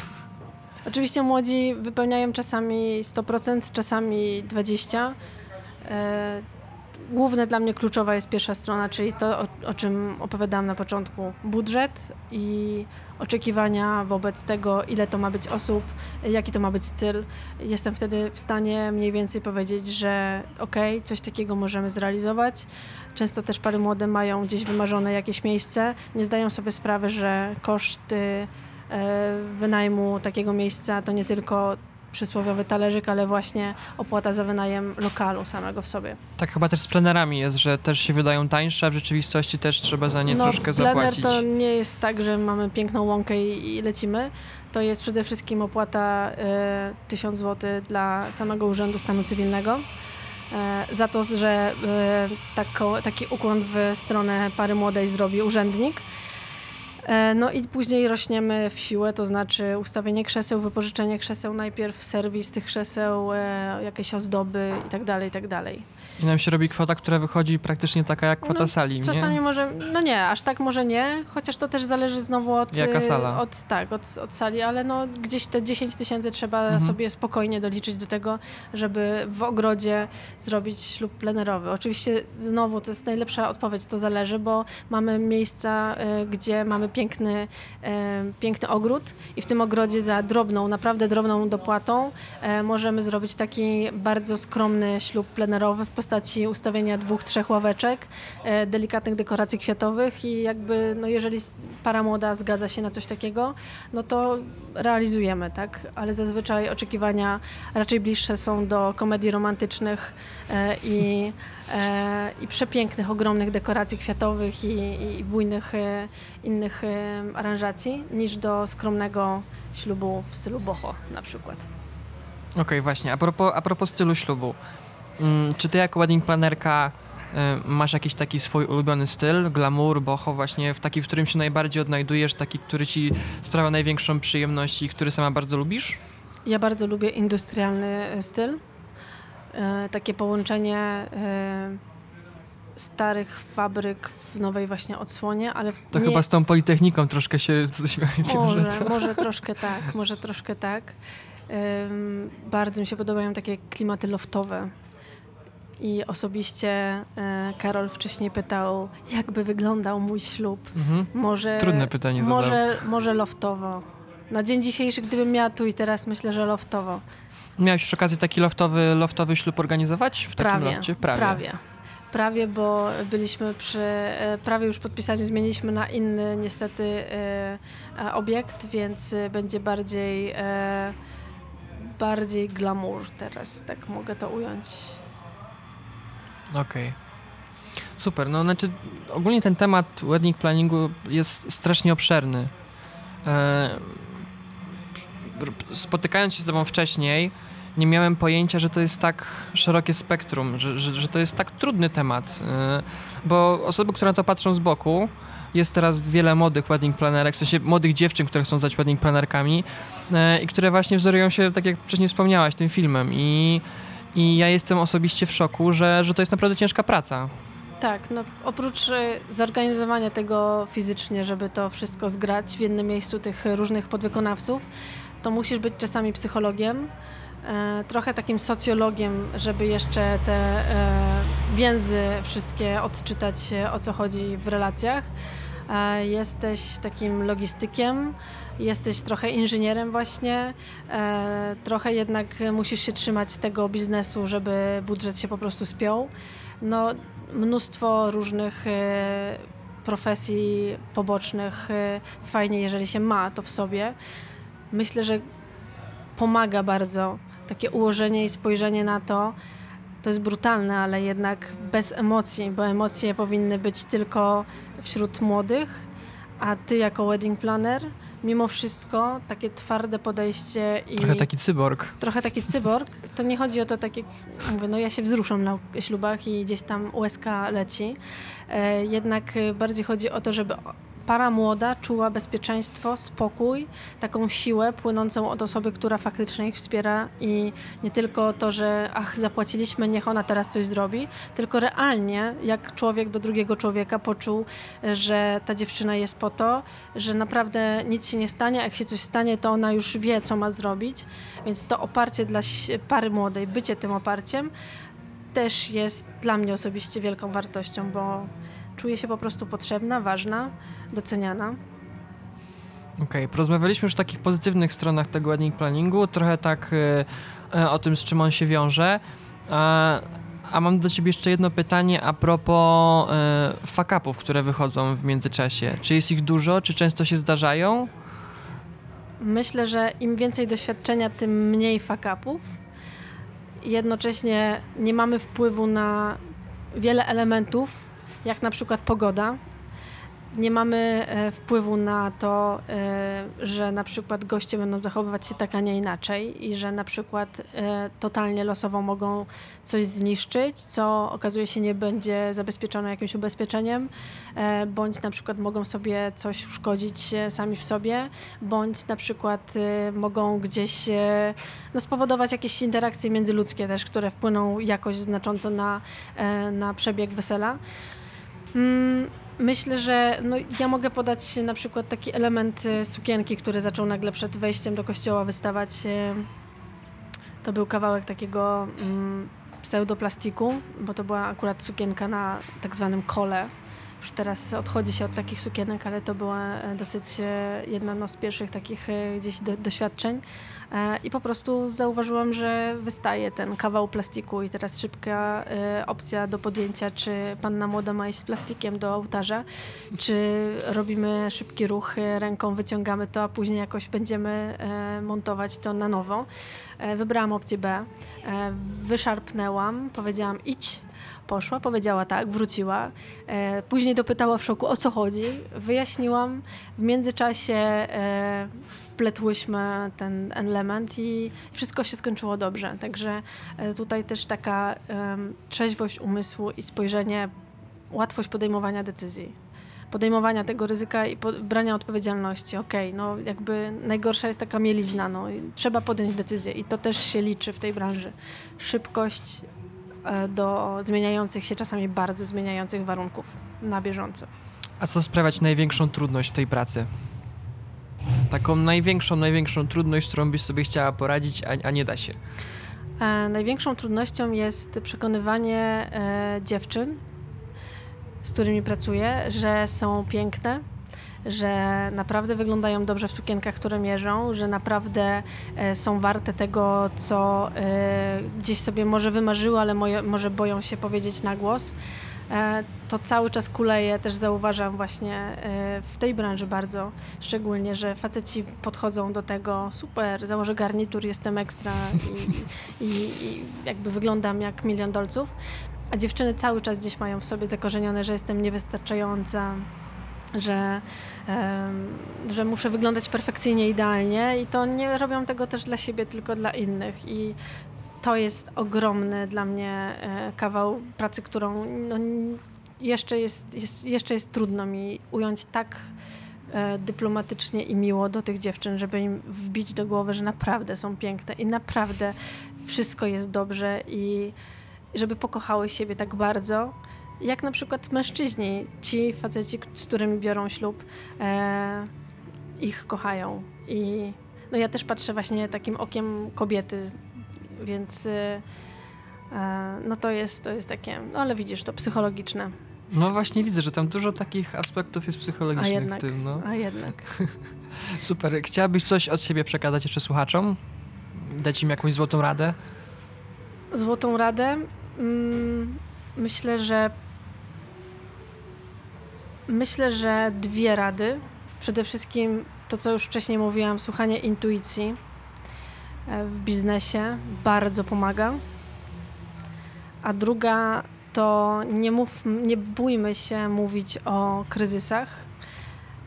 B: Oczywiście młodzi wypełniają czasami 100%, czasami 20%. E, główne dla mnie kluczowa jest pierwsza strona, czyli to, o, o czym opowiadałam na początku. Budżet i oczekiwania wobec tego, ile to ma być osób, jaki to ma być styl. Jestem wtedy w stanie mniej więcej powiedzieć, że okej, okay, coś takiego możemy zrealizować. Często też pary młode mają gdzieś wymarzone jakieś miejsce, nie zdają sobie sprawy, że koszty e, wynajmu takiego miejsca to nie tylko przysłowiowy talerzyk, ale właśnie opłata za wynajem lokalu samego w sobie.
C: Tak chyba też z plenerami jest, że też się wydają tańsze, a w rzeczywistości też trzeba za nie no, troszkę zapłacić.
B: to nie jest tak, że mamy piękną łąkę i, i lecimy. To jest przede wszystkim opłata y, 1000 zł dla samego Urzędu Stanu Cywilnego. Y, za to, że y, tako, taki ukłon w stronę pary młodej zrobi urzędnik. E, no i później rośniemy w siłę, to znaczy ustawienie krzeseł, wypożyczenie krzeseł, najpierw serwis tych krzeseł, e, jakieś ozdoby i tak dalej, i tak dalej.
C: I nam się robi kwota, która wychodzi praktycznie taka jak kwota
B: No,
C: sali,
B: Czasami
C: nie?
B: może, no nie, aż tak może nie, chociaż to też zależy znowu od,
C: Jaka
B: y,
C: sala?
B: od tak, od, od sali, ale no gdzieś te 10 tysięcy trzeba
C: Mhm.
B: sobie spokojnie doliczyć do tego, żeby w ogrodzie zrobić ślub plenerowy. Oczywiście znowu to jest najlepsza odpowiedź, to zależy, bo mamy miejsca, y, gdzie mamy piękny, y, piękny ogród i w tym ogrodzie za drobną, naprawdę drobną dopłatą e, możemy zrobić taki bardzo skromny ślub plenerowy w postaci ustawienia dwóch, trzech ławeczek, e, delikatnych dekoracji kwiatowych i jakby, no jeżeli para młoda zgadza się na coś takiego, no to realizujemy, tak? Ale zazwyczaj oczekiwania raczej bliższe są do komedii romantycznych e, i, e, i przepięknych, ogromnych dekoracji kwiatowych i, i bujnych e, innych e, aranżacji, niż do skromnego ślubu w stylu boho na przykład.
C: Okej, właśnie. A propos, a propos stylu ślubu. Mm, czy ty jako wedding planerka y, masz jakiś taki swój ulubiony styl, glamour, boho, właśnie w taki, w którym się najbardziej odnajdujesz, taki, który ci sprawia największą przyjemność i który sama bardzo lubisz?
B: Ja bardzo lubię industrialny e, styl. E, takie połączenie e, starych fabryk w nowej właśnie odsłonie, ale w,
C: To
B: nie,
C: chyba z tą Politechniką troszkę się
B: może,
C: wiąże, co?
B: może troszkę tak, może troszkę tak. Em, bardzo mi się podobają takie klimaty loftowe. I osobiście e, Karol wcześniej pytał, jakby wyglądał mój ślub.
C: Mhm.
B: Może,
C: Trudne pytanie zadał.
B: może, może loftowo. Na dzień dzisiejszy, gdybym miała tu i teraz, myślę, że loftowo.
C: Miałeś już okazję taki loftowy, loftowy ślub organizować w takim
B: prawie,
C: lofcie?
B: prawie. Prawie, bo byliśmy przy e, prawie już podpisaniu, zmieniliśmy na inny niestety e, e, obiekt, więc będzie bardziej bardziej glamour teraz, tak mogę to ująć.
C: Okej. Super, no znaczy ogólnie ten temat wedding planningu jest strasznie obszerny. Spotykając się z tobą wcześniej, nie miałem pojęcia, że to jest tak szerokie spektrum, że, że, że to jest tak trudny temat, e, bo osoby, które na to patrzą z boku, jest teraz wiele młodych wedding planerek, w sensie młodych dziewczyn, które chcą zostać wedding planerkami e, i które właśnie wzorują się, tak jak wcześniej wspomniałaś, tym filmem i i ja jestem osobiście w szoku, że, że to jest naprawdę ciężka praca.
B: Tak, no oprócz e, zorganizowania tego fizycznie, żeby to wszystko zgrać w jednym miejscu tych różnych podwykonawców, to musisz być czasami psychologiem, trochę takim socjologiem, żeby jeszcze te e, więzy wszystkie odczytać, e, o co chodzi w relacjach. E, jesteś takim logistykiem, jesteś trochę inżynierem właśnie, e, trochę jednak musisz się trzymać tego biznesu, żeby budżet się po prostu spiął. No, mnóstwo różnych e, profesji pobocznych. E, fajnie, jeżeli się ma to w sobie. Myślę, że pomaga bardzo takie ułożenie i spojrzenie na to. To jest brutalne, ale jednak bez emocji, bo emocje powinny być tylko wśród młodych, a ty jako wedding planner, mimo wszystko takie twarde podejście i
C: Trochę taki cyborg.
B: trochę taki cyborg, to nie chodzi o to tak jak mówię, no ja się wzruszam na ślubach i gdzieś tam USK leci. E, jednak bardziej chodzi o to, żeby para młoda czuła bezpieczeństwo, spokój, taką siłę płynącą od osoby, która faktycznie ich wspiera i nie tylko to, że ach, zapłaciliśmy, niech ona teraz coś zrobi, tylko realnie, jak człowiek do drugiego człowieka poczuł, że ta dziewczyna jest po to, że naprawdę nic się nie stanie, a jak się coś stanie, to ona już wie, co ma zrobić, więc to oparcie dla pary młodej, bycie tym oparciem też jest dla mnie osobiście wielką wartością, bo czuję się po prostu potrzebna, ważna, doceniana.
C: Okej, porozmawialiśmy już o takich pozytywnych stronach tego wedding planningu, trochę tak e, e, o tym, z czym on się wiąże. A, a mam do ciebie jeszcze jedno pytanie a propos e, fuck-upów, które wychodzą w międzyczasie. Czy jest ich dużo, czy często się zdarzają?
B: Myślę, że im więcej doświadczenia, tym mniej fakapów. Jednocześnie nie mamy wpływu na wiele elementów, jak na przykład pogoda. Nie mamy e, wpływu na to, e, że na przykład goście będą zachowywać się tak, a nie inaczej i że na przykład e, totalnie losowo mogą coś zniszczyć, co okazuje się nie będzie zabezpieczone jakimś ubezpieczeniem, bądź na przykład mogą sobie coś uszkodzić sami w sobie, bądź na przykład mogą gdzieś no, spowodować jakieś interakcje międzyludzkie też, które wpłyną jakoś znacząco na, na przebieg wesela. Mm, Myślę, że no, ja mogę podać na przykład taki element e, sukienki, który zaczął nagle przed wejściem do kościoła wystawać. E, to był kawałek takiego mm, pseudoplastiku, bo to była akurat sukienka na tak zwanym kole. Już teraz odchodzi się od takich sukienek, ale to była e, dosyć jedna no, z pierwszych takich gdzieś do, doświadczeń. E, I po prostu zauważyłam, że wystaje ten kawał plastiku i teraz szybka e, opcja do podjęcia, czy panna młoda ma iść z plastikiem do ołtarza, czy robimy szybki ruch e, ręką, wyciągamy to, a później jakoś będziemy montować to na nowo. Wybrałam opcję B, wyszarpnęłam, powiedziałam idź, poszła, powiedziała tak, wróciła. później dopytała w szoku, o co chodzi. Wyjaśniłam. W międzyczasie wpletłyśmy ten element i wszystko się skończyło dobrze. Także e, tutaj też taka trzeźwość umysłu i spojrzenie, łatwość podejmowania decyzji. Podejmowania tego ryzyka i brania odpowiedzialności. Okej, okay, no jakby najgorsza jest taka mielizna, no trzeba podjąć decyzję i to też się liczy w tej branży. Szybkość e, do zmieniających się, czasami bardzo zmieniających warunków na bieżąco.
C: A co sprawiać największą trudność w tej pracy? Taką największą, największą trudność, którą byś sobie chciała poradzić, a, a nie da się?
B: E, największą trudnością jest przekonywanie e, dziewczyn, z którymi pracuję, że są piękne, że naprawdę wyglądają dobrze w sukienkach, które mierzą, że naprawdę e, są warte tego, co e, gdzieś sobie może wymarzyły, ale moje, może boją się powiedzieć na głos. E, to cały czas kuleje, też zauważam właśnie w tej branży bardzo szczególnie, że faceci podchodzą do tego super, założę garnitur, jestem ekstra i, i, i jakby wyglądam jak milion dolców, a dziewczyny cały czas gdzieś mają w sobie zakorzenione, że jestem niewystarczająca, że, że muszę wyglądać perfekcyjnie, idealnie i to nie robią tego też dla siebie, tylko dla innych. I to jest ogromny dla mnie e, kawał pracy, którą no, jeszcze, jest, jest, jeszcze jest trudno mi ująć tak e, dyplomatycznie i miło do tych dziewczyn, żeby im wbić do głowy, że naprawdę są piękne i naprawdę wszystko jest dobrze i żeby pokochały siebie tak bardzo, jak na przykład mężczyźni, ci faceci, z którymi biorą ślub, e, ich kochają. I no ja też patrzę właśnie takim okiem kobiety, więc y, e, no to jest, to jest takie, no ale widzisz, to psychologiczne.
C: No właśnie widzę, że tam dużo takich aspektów jest psychologicznych
B: a jednak,
C: w tym. No.
B: A jednak.
C: Super. Chciałabyś coś od siebie przekazać jeszcze słuchaczom? Dać im jakąś złotą radę?
B: Złotą radę? Mm, myślę, że myślę, że dwie rady. Przede wszystkim to, co już wcześniej mówiłam, słuchanie intuicji E, w biznesie bardzo pomaga. A druga to nie, mów, nie bójmy się mówić o kryzysach,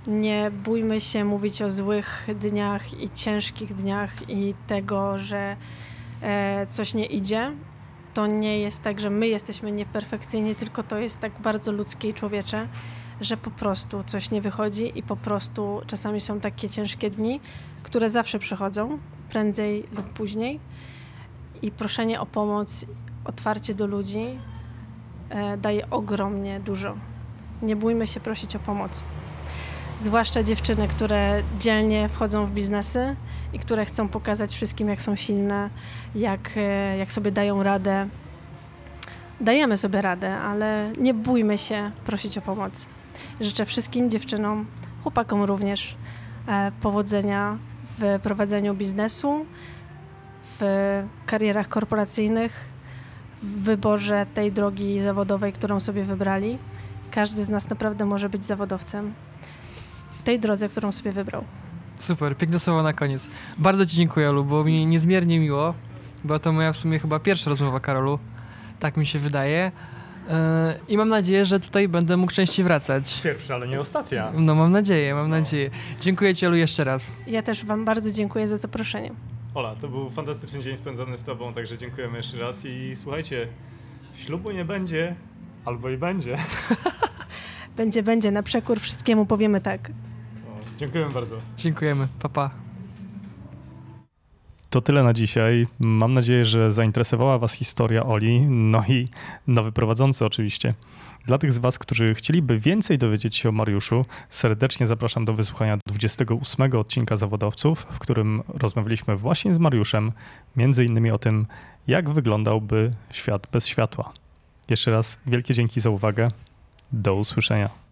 B: nie bójmy się mówić o złych dniach i ciężkich dniach i tego, że e, coś nie idzie. To nie jest tak, że my jesteśmy nieperfekcyjni, tylko to jest tak bardzo ludzkie i człowiecze, że po prostu coś nie wychodzi i po prostu czasami są takie ciężkie dni, które zawsze przychodzą, prędzej lub później. I proszenie o pomoc, otwarcie do ludzi e, daje ogromnie dużo. Nie bójmy się prosić o pomoc. Zwłaszcza dziewczyny, które dzielnie wchodzą w biznesy i które chcą pokazać wszystkim, jak są silne, jak, e, jak sobie dają radę. Dajemy sobie radę, ale nie bójmy się prosić o pomoc. Życzę wszystkim dziewczynom, chłopakom również e, powodzenia w prowadzeniu biznesu, w karierach korporacyjnych, w wyborze tej drogi zawodowej, którą sobie wybrali. Każdy z nas naprawdę może być zawodowcem w tej drodze, którą sobie wybrał.
C: Super, piękne słowo na koniec. Bardzo Ci dziękuję, Olu, było mi niezmiernie miło. Była to moja w sumie chyba pierwsza rozmowa, Karolu. Tak mi się wydaje. E, I mam nadzieję, że tutaj będę mógł częściej wracać.
A: Pierwsza, ale nie ostatnia.
C: No mam nadzieję, mam nadzieję. Dziękuję Ci Olu jeszcze raz.
B: Ja też Wam bardzo dziękuję za zaproszenie.
A: Ola, to był fantastyczny dzień spędzony z Tobą, także dziękujemy jeszcze raz i słuchajcie, ślubu nie będzie, albo i będzie.
B: Będzie, będzie, na przekór wszystkiemu powiemy tak.
A: O, dziękujemy bardzo.
C: Dziękujemy. Pa, pa.
A: To tyle na dzisiaj. Mam nadzieję, że zainteresowała Was historia Oli, no i nowy prowadzący oczywiście. Dla tych z Was, którzy chcieliby więcej dowiedzieć się o Mariuszu, serdecznie zapraszam do wysłuchania 28 odcinka Zawodowców, w którym rozmawialiśmy właśnie z Mariuszem, między innymi o tym, jak wyglądałby świat bez światła. Jeszcze raz wielkie dzięki za uwagę. Do usłyszenia.